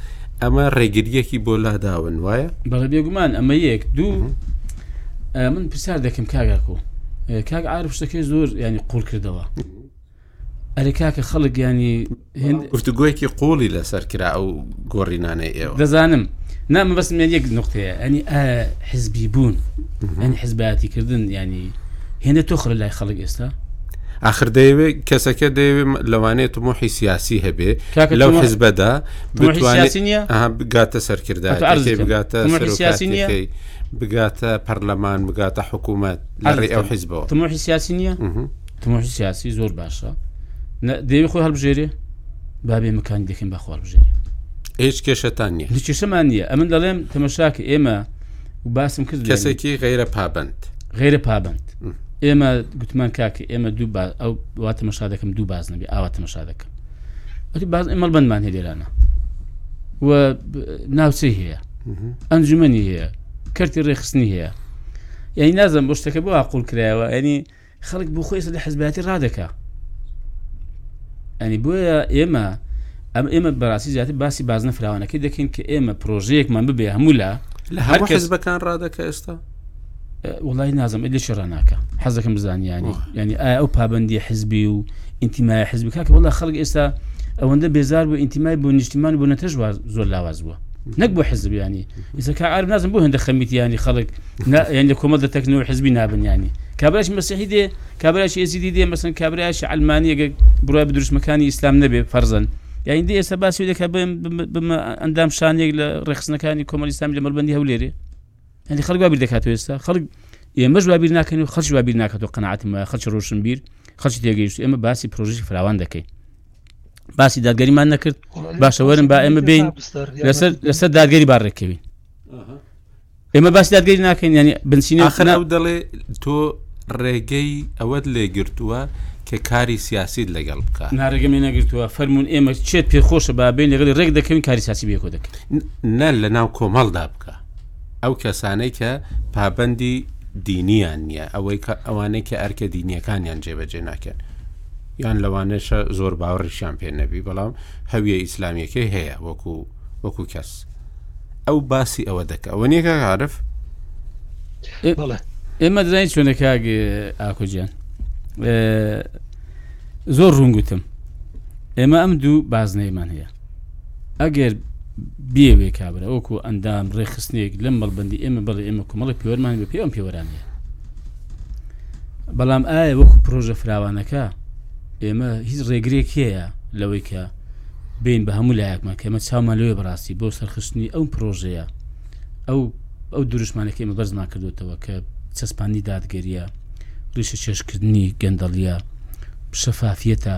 ئەمە ڕێگریەکی بۆ لاداون وایە بەڵە بێگومان ئەمە یەک دوو من پرسیار دەکەم کاگاکو کاک عرب شتەکەی زۆر ینی قوڵ کردەوە ئەرێ کاکە خەڵک یانی هند گفتوگویەکی قوڵی لەسەر کرا ئەو گۆڕینانەی ئێوە دەزانم نامە بەس من یەک نقطەیە ئەنی حزبی بوون ئەنی حزبایەتی کردن ینی هێندە تۆ خڕ لای خەڵک ئێستا آخر دەیەوێ کەسەکە دەیەوێ لەوانێت تمۆحی سیاسی هەبێ لەو حزبەدا بگاتە سەرکردار بگاتە سیاسی بگاتە پەرلەمان بگاتە حکوومەت لەڕێ ئەو حیزبەوە تمۆحی سیاسی نییە تمۆحی سیاسی زۆر باشە دەوی خۆی هەڵبژێرێ بابێ مکان دەکەین بە خۆڵبژێرێ هیچ کێشتان نیە هیچ کێشەمان نییە ئەمن دەڵێم تەمەشاک ئێمە و باسم کرد کەسێکی غیرە پابند غیرە پابند ئێمە گوتمان کاکە ئێمە دوو ئەو وا تەمەشا دەکەم دوو باز نەبی ئاوا تەمەشا دەکەم باز ئەمە بندمان هێلێرانە و ناوچەی هەیە ئەنجومنی هەیە کەرتی ڕێخستنی هەیە یعنی نازم بۆ شتەکە بۆ ئاقول کرایەوە ینی خەڵک بۆ خۆی لە حزباتی ڕادەکە ئەنی بۆیە ئێمە ئەم ئێمە بەڕاستی زیاتر باسی بازنە فراوانەکەی دەکەین کە ئێمە پرۆژەیەکمان ببێ هەموو لە لە هەر حزبەکان ڕادەکە ئێستا وڵی نازم لە شڕناکە حەزەکەم بزانیانی ینی ئایا ئەو پابندی حزبی و ئینتیمای حزبکە کە وڵا خەڵک ئێستا ئەوەندە بێزار بۆ ئینتیمای بۆ نیشتیمان بۆ نەتەژ زۆر لاواز بووە نەک بۆ حزبیانی ئێستا عارف نازم بۆ هێندە خەمیت یانی خەڵک نا یانی لە کۆمەڵ دەتەکنن و حزبی نابن یانی کابرایش مەسیحی دێ کابرایش ئێزیدی دێ مەسەن کابرایش عەلمانی ئەگەر بڕای بە دروشمەکانی ئیسلام نەبێ فەرزەن یانی دێ ئێستا باسی دەکا بم بم ئەندام شانێک لە ڕێخستنەکانی کۆمەڵی ئیسلامی لە مەربەندی هەولێرێ یانی خەڵک وابیر دەکات و ئێستا خەڵک ئێمەش وابیر ناکەن و خەڵکی وابیر ناکات و قەنەعاتم وایە خەڵکی ڕۆشنبیر خەڵکی تێگەیشت ئێمە باسی پرۆژەی فراوان دەکەین باسی دادگەریمان نەکرد باشە وەرم با ئێمە بین لەسەر دادگەری باڕێکەوین ئێمە باسی دادگەری ناکەین ینی بنسینی آخر ئەو دەڵێ تۆ ڕێگەی ئەوەت لێگرتووە کە کاری سیاسیت لەگەڵ بکە نارەگەمی نەگرتووە فەرمونون ئێمە چێت پێخۆشە بابێن لەگەڵ ڕێک دەکەین کاری ساسی بێکۆ دەکەن نە لە ناو کۆمەڵدا بکە ئەو کەسانەی کە پابندی دینیان نییە ئەوەی کە ئەوانەی کە ئەرکە دینیەکانیان جێبەجێ ناکەن یان لەوانەشە زۆر باوەڕیشیان پێ نەبی بەڵام هەویە ئیسلامیەکەی هەیە وەکو وەکو کەس ئەو باسی ئەوە دەکە ئەوە نیەکە عرف ئێمە دەزانین چۆنە کاگ ئاکۆجیان زۆر ڕوونگوتم ئێمە ئەم دوو بازنەیمان هەیە ئەگەر بێوێ کابرا وەکو ئەندام ڕێخستنێک لەم مەڵبندی ئێمە بڵێ ئێمە کومەڵی پێوەرمان بە پێ ئەم پێوەرانەیە بەڵام ئایا وەکو پرۆژە فراوانەکە ئێمە هیچ ڕێگرێک هەیە لەوەی کە بین بە هەموو لایەکمان کەمە چاومان لەوێ بڕاستی بۆ سەرخستنی ئەو پرۆژەیە ئەو ئەو دروشمانەکە ئمە بەرزمان کردوتەوە کە چەسپانی دادگەریە ڕیشە چێشکردنی گەندەڵیە شەفافیەتە،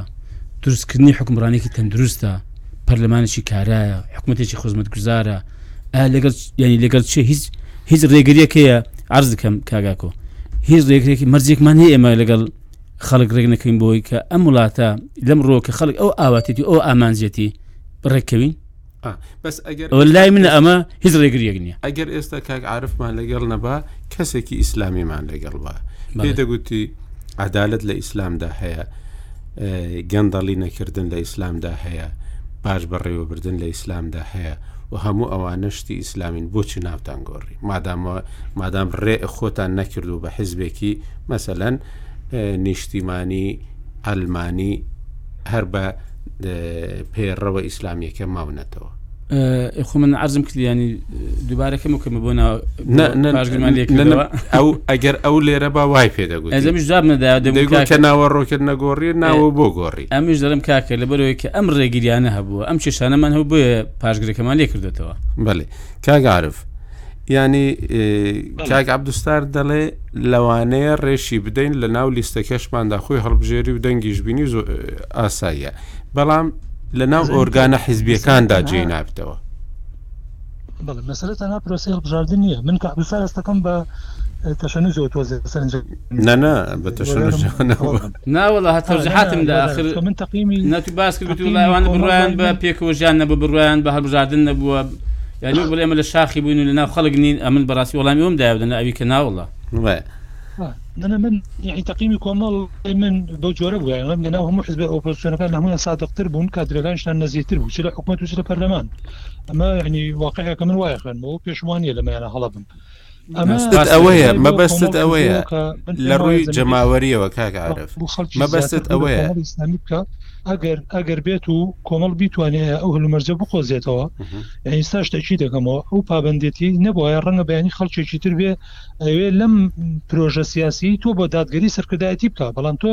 دروستکردنی حوکمڕانێکی تەندروستە، پەرلەمانێکی کارایە، حکومەتێکی خزمەتگوزارە، ئایا لەگەڵ یانی لەگەڵ چێ هیچ هیچ ڕێگریەک هەیە عرض دەکەم کاگاکۆ هیچ ڕێگرێکی مەرجێکمان هەیە ئێمە لەگەڵ خەڵک ڕێک نەکەین بۆی کە ئەم وڵاتە لەم ڕۆکە خەڵک ئەو ئاواتێتی ئەو ئامانجێتی ڕێککەوین بەس ئەگەر لای من ئەمە هیچ ڕێگریەک نیە ئەگەر ئێستا کاک عرفمان لەگەڵ نەبا کەسێکی ئیسلامیمان لەگەڵ بە پێ دەگوتی عدالت لە ئیسلامدا هەیە گەندەڵی نەکردن لە ئیسلامدا هەیە باش بەڕێوەبردن لە ئیسلامدا هەیە و هەموو ئەوانە شتی ئیسلامین بۆچی ناوتان گۆڕی مادامەوە مادام ڕێ خۆتان نەکردو بە حزبێکی مەسەەن نیشتیمانی ئەلمانی هەر بە پێڕەوە ئیسلامیەکە ماونەتەوە خۆ من عزم کردیانی دووبارەکەم و کەمە بۆ ئەو ئەگەر ئەو لێرە با وای پێدەگوت ئەزەمیش جواب نەدا دەگوت ناوە ڕۆکرد نەگۆڕی ناوە بۆ گۆڕی ئەمیش دەرم کاکە لە بەرەوەی کە ئەم ڕێگیریانە هەبووە ئەم کێشانەمان هەو بۆیە پاشگرەکەمان لێ کردێتەوە بەێ کاگەعاعرف یانی کاک عبدستار دەڵێ لەوانەیە ڕێشی بدەین لە ناو لیستەکەشماندا خۆی هەڵبژێری و دەنگیش بینی زۆ ئاساییە بەڵام لە ناو ئۆرگانە حیزبیەکاندا جێ نابتەوە بەڵێ مەسەلە تەنها پرۆسی هەڵبژاردن نییە من کە عبدستار ئەستەکەم بە تەشەنەجەوە تۆزێ سەرنج نەنا بەتەشەوە ناوەڵە هە تەوزحاتم لە آخر من تەقیمی نەتو باس کرد وڵایوان بڕیان بە پێکەوەژیان نەبە بڕیان بە هەڵبژاردن نەبووە یعنی بڵێمە لە شاخی بوون و لە ناو خەڵک نین ئەمن بەڕاستی وەڵامی ئەوم داودن لە ئەوی کە ناوەڵە نەنە من یعنی تەقیمی کۆمەڵ من بۆ جۆرە بووە من لە ناو هەموو حزب ئۆپۆسیۆنەکان لە هەمویان سادقتر بوون کادرەکانشتان نزیتر بوو چ لە حکوومەت و چ لە پەرلەمان ئەمە یعنی واقعەکە من وایە خوێنەوە پێشوانە لەمەیانە هەڵە بم مەبەستت ئەوەیە مەبەستت ئەوەیە لە ڕووی جەماوەریەوە کاگەعاعرف مەبەستت ئەوەیە ئیسلامی بکە ئەگەر ئەگەر بێت و کۆمەڵ بیتوانێت ئەو هەلومەرجە بقۆزێتەوە ئینستا شتەکی دەکەمەوە ئەو پابندێتی نەبواە ڕەنگە بەیانی خەڵکێکی تر بێ ئەوێ لەم پرۆژە سیاسی تۆ بۆ دادگەری سەرکردایەتی بکە بەڵام تۆ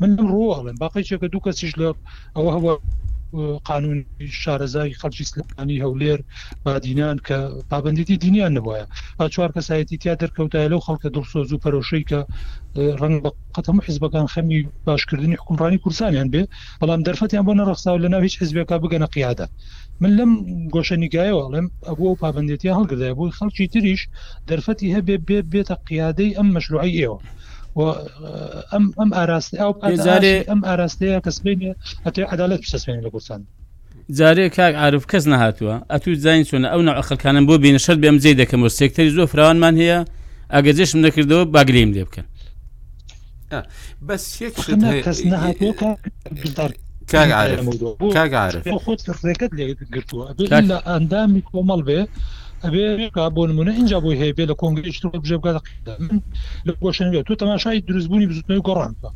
من لەم ڕووە ئەڵێم باقی چێکە دوو کەسیش لە ئەوە هەوە قانون شارەزای خەڵکی سلانی هەولێر بادینان کە پابندێتی دینیان نەبواە با چوار کەسایەتی تیا دەرکەوتای لەو خەڵکە دڵسۆز و پەرۆشەی کە ڕنگ بە قەتەمو حزبەکان خەمی باشکردنی حکومڕانی کورسانیان بێ بەڵام دەرفەتیان بۆ نەڕخساو لە ناو هیچ حزبێکا بگەنە قیادە من لەم گۆشەنیگایەوە ئەڵێم ئەبوو و پابندێتیان هەڵگردای بۆی خەڵکی تریش دەرفەتی هەبێ بێت بێتە قیادەی ئەم مەشروعی ئێوە ئەم ئەم ئاراستە ئەو پێزارێ ئەم ئاراستەیە کە سبێنێ ئەتێ عدالت بسەسمێن لە کوردستان جارێ کاک عرف کەس نهاتووە ئەتو زین چۆنە ئەو نەوە خەکانم بۆ بینە شەر بێم جێ دەکەمەوە سێکتەری زۆر فراوانمان هەیە ئەگە جێشم نەکردەوە باگریم لێ بکەن بەس کەس نهاتوە کاک عارف کاک عارف بۆ خۆت کەسێکت لێ گرتووە ئەبێ کاک- لە ئەندامی کۆمەڵ بێ ئەبێ رێکا بۆ نمونە اینجا بۆی هەیە بێ لە کۆنگرێکی تر بژێ بگاتە قەیدا. من لە گۆشەنگە تۆ تەماشای دروستبوونی بزوتنەوەی گۆڕان بکە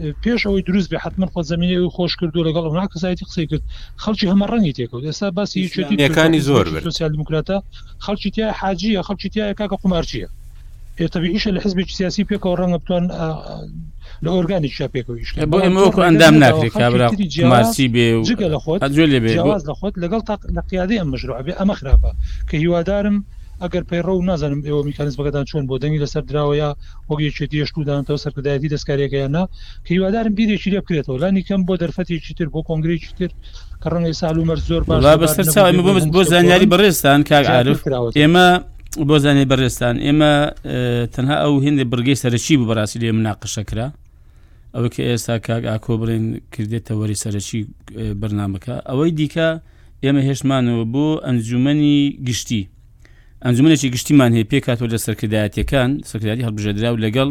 اه، پێش ئەوەی دروست بێ حتمما خۆ زمینی ئەوی خۆش کردو لەگەڵ ئەونا کەسایەتی قسەی کرد خەڵکی هەمە ڕەنگی تێکەوت ئێستا باسی یەکێتی ئیسلامیەکانی زۆر کرد. سوسیال دیموکراتە خەڵکی تیا حاجیە خەڵکی تیا کاکە قومارچیە پێ تەبیعیشە لە حزبێکی سیاسی پێکەوە ڕەنگە بتوان لە ئۆرگانێکیا پێکەوە ئیش بۆ ئێمە وەکو ئەندام ناکرێت کابرا مارسی بێ و جگە لە خۆت ئەجوێ لێ بێ جیاواز لە خۆت لەگەڵ تاق لە قیادەی ئەم مەشروع بێ ئەمە خراپە کە هیوادارم ئەگەر پەیڕە و نازانم ئێوە میکانزمەکەتان چۆن بۆ دەنگی لەسەر دراوە یا وەک یەکێتی یشتودانەوە سەرکردایەتی دەستکاریەکەیان نا کە هیوادارم بیرێکی لێ بکرێتەوە لانی کەم بۆ دەرفەتێکی تر بۆ کۆنگرێکی تر کە ڕەنگە ساڵ و مەرز زۆر باش بەسەر چاوە بۆ زانیاری بەڕێستان کاک عارف ئێمە بۆ زانێ بەڕێستان ئێمە تەنها ئەو هێندە بڕگەی سەرەکی بوو بەڕاستی لێ مناقشە کرا ئەوە کە ئێستا کاک ئاکۆ بڵێن کردێتە وەری سەرەکی بەرنمەکە ئەوەی دیکە ئێمە هێشمانەوە بۆ ئەنجومنی گشتی ئەنجومنێکی گشتیمان هەیە پێکاتەوە لە سەرکردایەتەکان سەکراری هەڵبژێدرا و لەگەڵ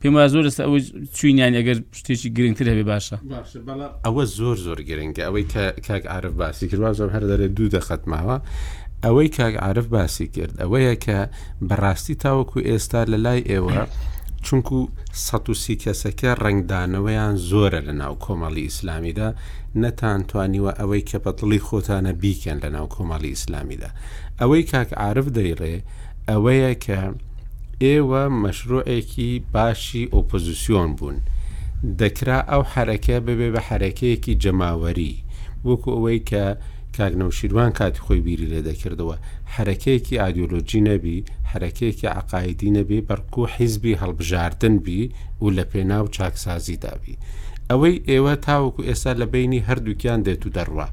پێم وایە زۆر لەسەر ئەوەی چوینیان ئەگەر شتێکی گرنگتر هەبێ باشە باشە بەڵا ئەوە زۆر زۆر گرنگە ئەوەی کە کاک عارف باسی کرد وازم هەر دەرێ دوو دەقەت ماوە ئەوەی کاک عارف باسی کرد ئەوەیە کە بەڕاستی تاوەکو ئێستا لە لای ئێوە چونکو سەسی کەسەکە ڕنگدانەوەیان زۆرە لە ناو کۆمەڵی ئیسلامیدا نەتان توانیوە ئەوەی کە بەدڵی خۆتانە بیکەن لە ناو کۆمەڵی ئیسلامیدا ئەوەی کاک عارف دەیڵێ ئەوەیە کە ئێوە مەشروعێکی باشی ئۆپۆزیسیۆن بوون دەکرا ئەو حرەکە ببێ بە حرەکەیەکی جەماوەری وەکو ئەوەی کە کاکنەوشیروان کاتی خۆی بیری لێ دەکردەوە حرەکەیەکی ئادیۆلۆجی نەبی حرەکەیەکی عقاعدی نەبی بەڵکو حیزبی هەڵبژاردن بی و لە پێناو چاکسازی دابی ئەوەی ئێوە تاوەکو ئێستا لە بینی هەردووکیان دێت و دەڕوا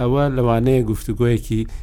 ئەوە لەوانەیە گفتوگۆیەکی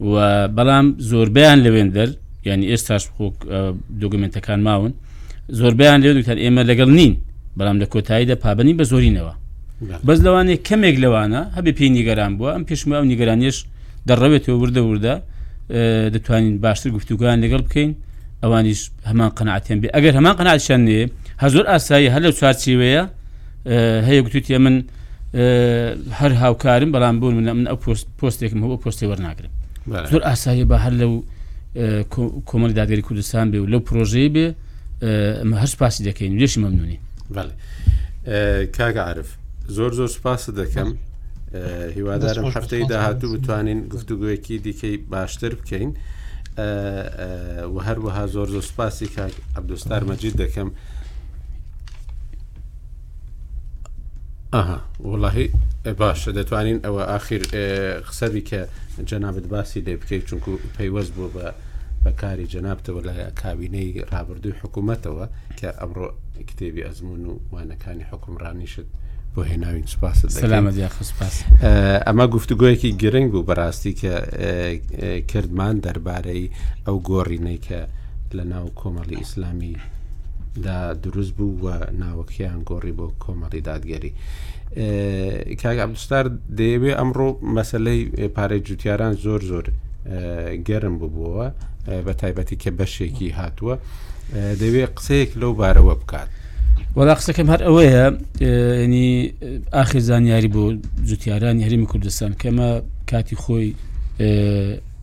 و بەڵام زۆربیان لەوێندەر ینی ئێستاش خۆک دۆگومنتەکان ماون زۆربیان لێ دوتان ئێمە لەگەڵ نین بەڵام لە کۆتاییدا پابنی بە زۆرینەوە بەس لەوانێ کەمێک لەوانە هەبێ پێی نیگەران بووە ئەم پێشمە ئەو نیگەرانیش دەڕەوێتەوە وردە وردە دەتوانین باشتر گفتوگویان لەگەڵ بکەین ئەوانیش هەمان قەنعاتیان بێ ئەگەر هەمان قەنعاتشان نێ هەزۆر ئاسایی هەر لەو چوارچیوەیە هەیە گوتوتیە من هەر هاوکارم بەڵام بوون منە من ئە پۆست پۆستێکم هەوە پۆستی وەرناگرم زۆر ئاسایی بە هەر لەو کۆمەل داگەری کوردستان بێ و لەو پرۆژەیە بێ ئەمە هەر پاسی دەکەین لێش مەمنونی کاگە عرف زۆر زۆر سپاس دەکەم هیوادارم هەفتەی داهاتوو بتوانین گفتوگویەکی دیکەی باشتر بکەین و هەروەها زۆر زۆر سپاسی کاک عبدوستار مەجید دەکەم ئەها وڵی باشە دەتوانین ئەوە ئاخیر قسەبی کە جەنابەت باسی لێ بکەیت چونکو پەیوەست بوو بە بەکاری جەنابتەوە لە کاوینەی رابردووی حکوومەتەوە کە ئەمڕۆ کتێبی ئەزمون و وانەکانی حکومڕانیشت بۆ هێناوین سپاس سلامە سپاس ئەمە گفتوگویەکی گرنگ بوو بەڕاستی کە کردمان دەربارەی ئەو گۆڕینەی کە لە ناو کۆمەڵی ئیسلامی دا دروست بوو و ناوەکیان گۆڕی بۆ کۆمەڵی دادگەری کاک عبدستار دەیەوێ ئەمڕۆ مەسلەی پارەی جوتیاران زۆر زۆر گەرم ببووەوە بە تایبەتی کە بەشێکی هاتووە دەوێ قسەیەک لەو بارەوە بکات وەڵا قسەکەم هەر ئەوەیە ینی ئاخر زانیاری بۆ جوتیارانی هەرمی کوردستان کەمە کاتی خۆی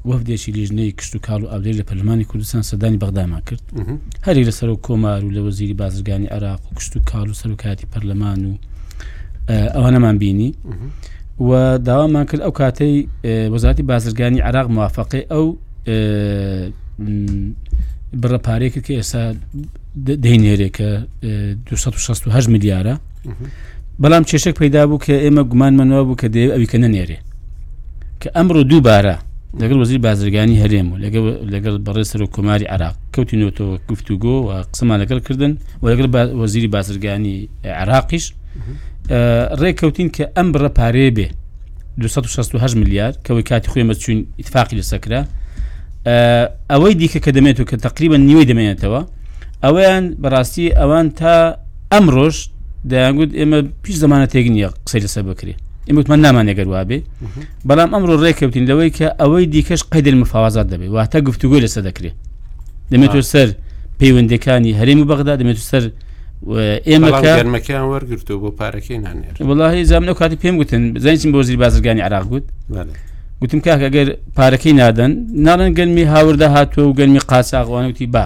وەفدێکی لیژنەی کشتتوکاڵ و ئابدەری لە پەرلەمانی کوردستان سەدانی بەغدامان کرد هەری لە سەرۆک کۆمار و لە وەزیری بازرگانی عراق و کشت و کاڵ و سەرۆکایەتی پەرلەمان و ئەوانەمان بینی و داوامان کرد ئەو کاتەی وەزاتی بازرگانی عراق موافقی ئەو بڕە پارێکرد کە ئێستا دەینێرێ کە 268 میلیارە بەڵام کێشک پەیدا بوو کە ئێمە گومانمانەوە بوو کە دەیە ئەوی کە نەنێرێ کە ئەمڕۆ دووبارە لەگەڵ وەزیر بازرگانی هەرێم و لەگەڵ بەڕێ سەر و کۆماری عراق کەوتینەوەەوە گفتوگۆ و قسەمان لەگەڵ کردن و لەگەڵ وەزیری بازرگانی عراقیش ڕێککەوتین کە ئەم بڕە پارەیە بێ 268 میلیار کەەوەی کاتی خۆی مەچوین ئیتفاقی لەسەکرا ئەوەی دیکە کە دەمێت و کە تقریبا نیوەی دەمێنێتەوە ئەویان بەڕاستی ئەوان تا ئەمڕۆش دەیانگوت ئێمە پیش زمانەتێک نییە قسەی لەسەر بکرێ ئموتمان نامانێ گەروابێ بەڵام ئەمڕۆ ڕێککەوتین لەوەی کە ئەوەی دیکەش قەدر مفاوازات دەبێ واتە گفتوگوۆی لەسەر دەکرێت دەمێت سەر پەیوەندەکانی هەرێم و بەغدا دەمێت سەر ئێمە گەرمەکەیان وەرگرتو بۆ پارەکەی نانێر وڵی زانام لەو کاتی پێم گوتن بزانین بۆ زیر بازرگانی عراق گوت گوتم کاک ئەگەر پارەکەی نادەن ناڵن گەرمی هاوردا هاتووە و گەرمی قاساغوانوتی با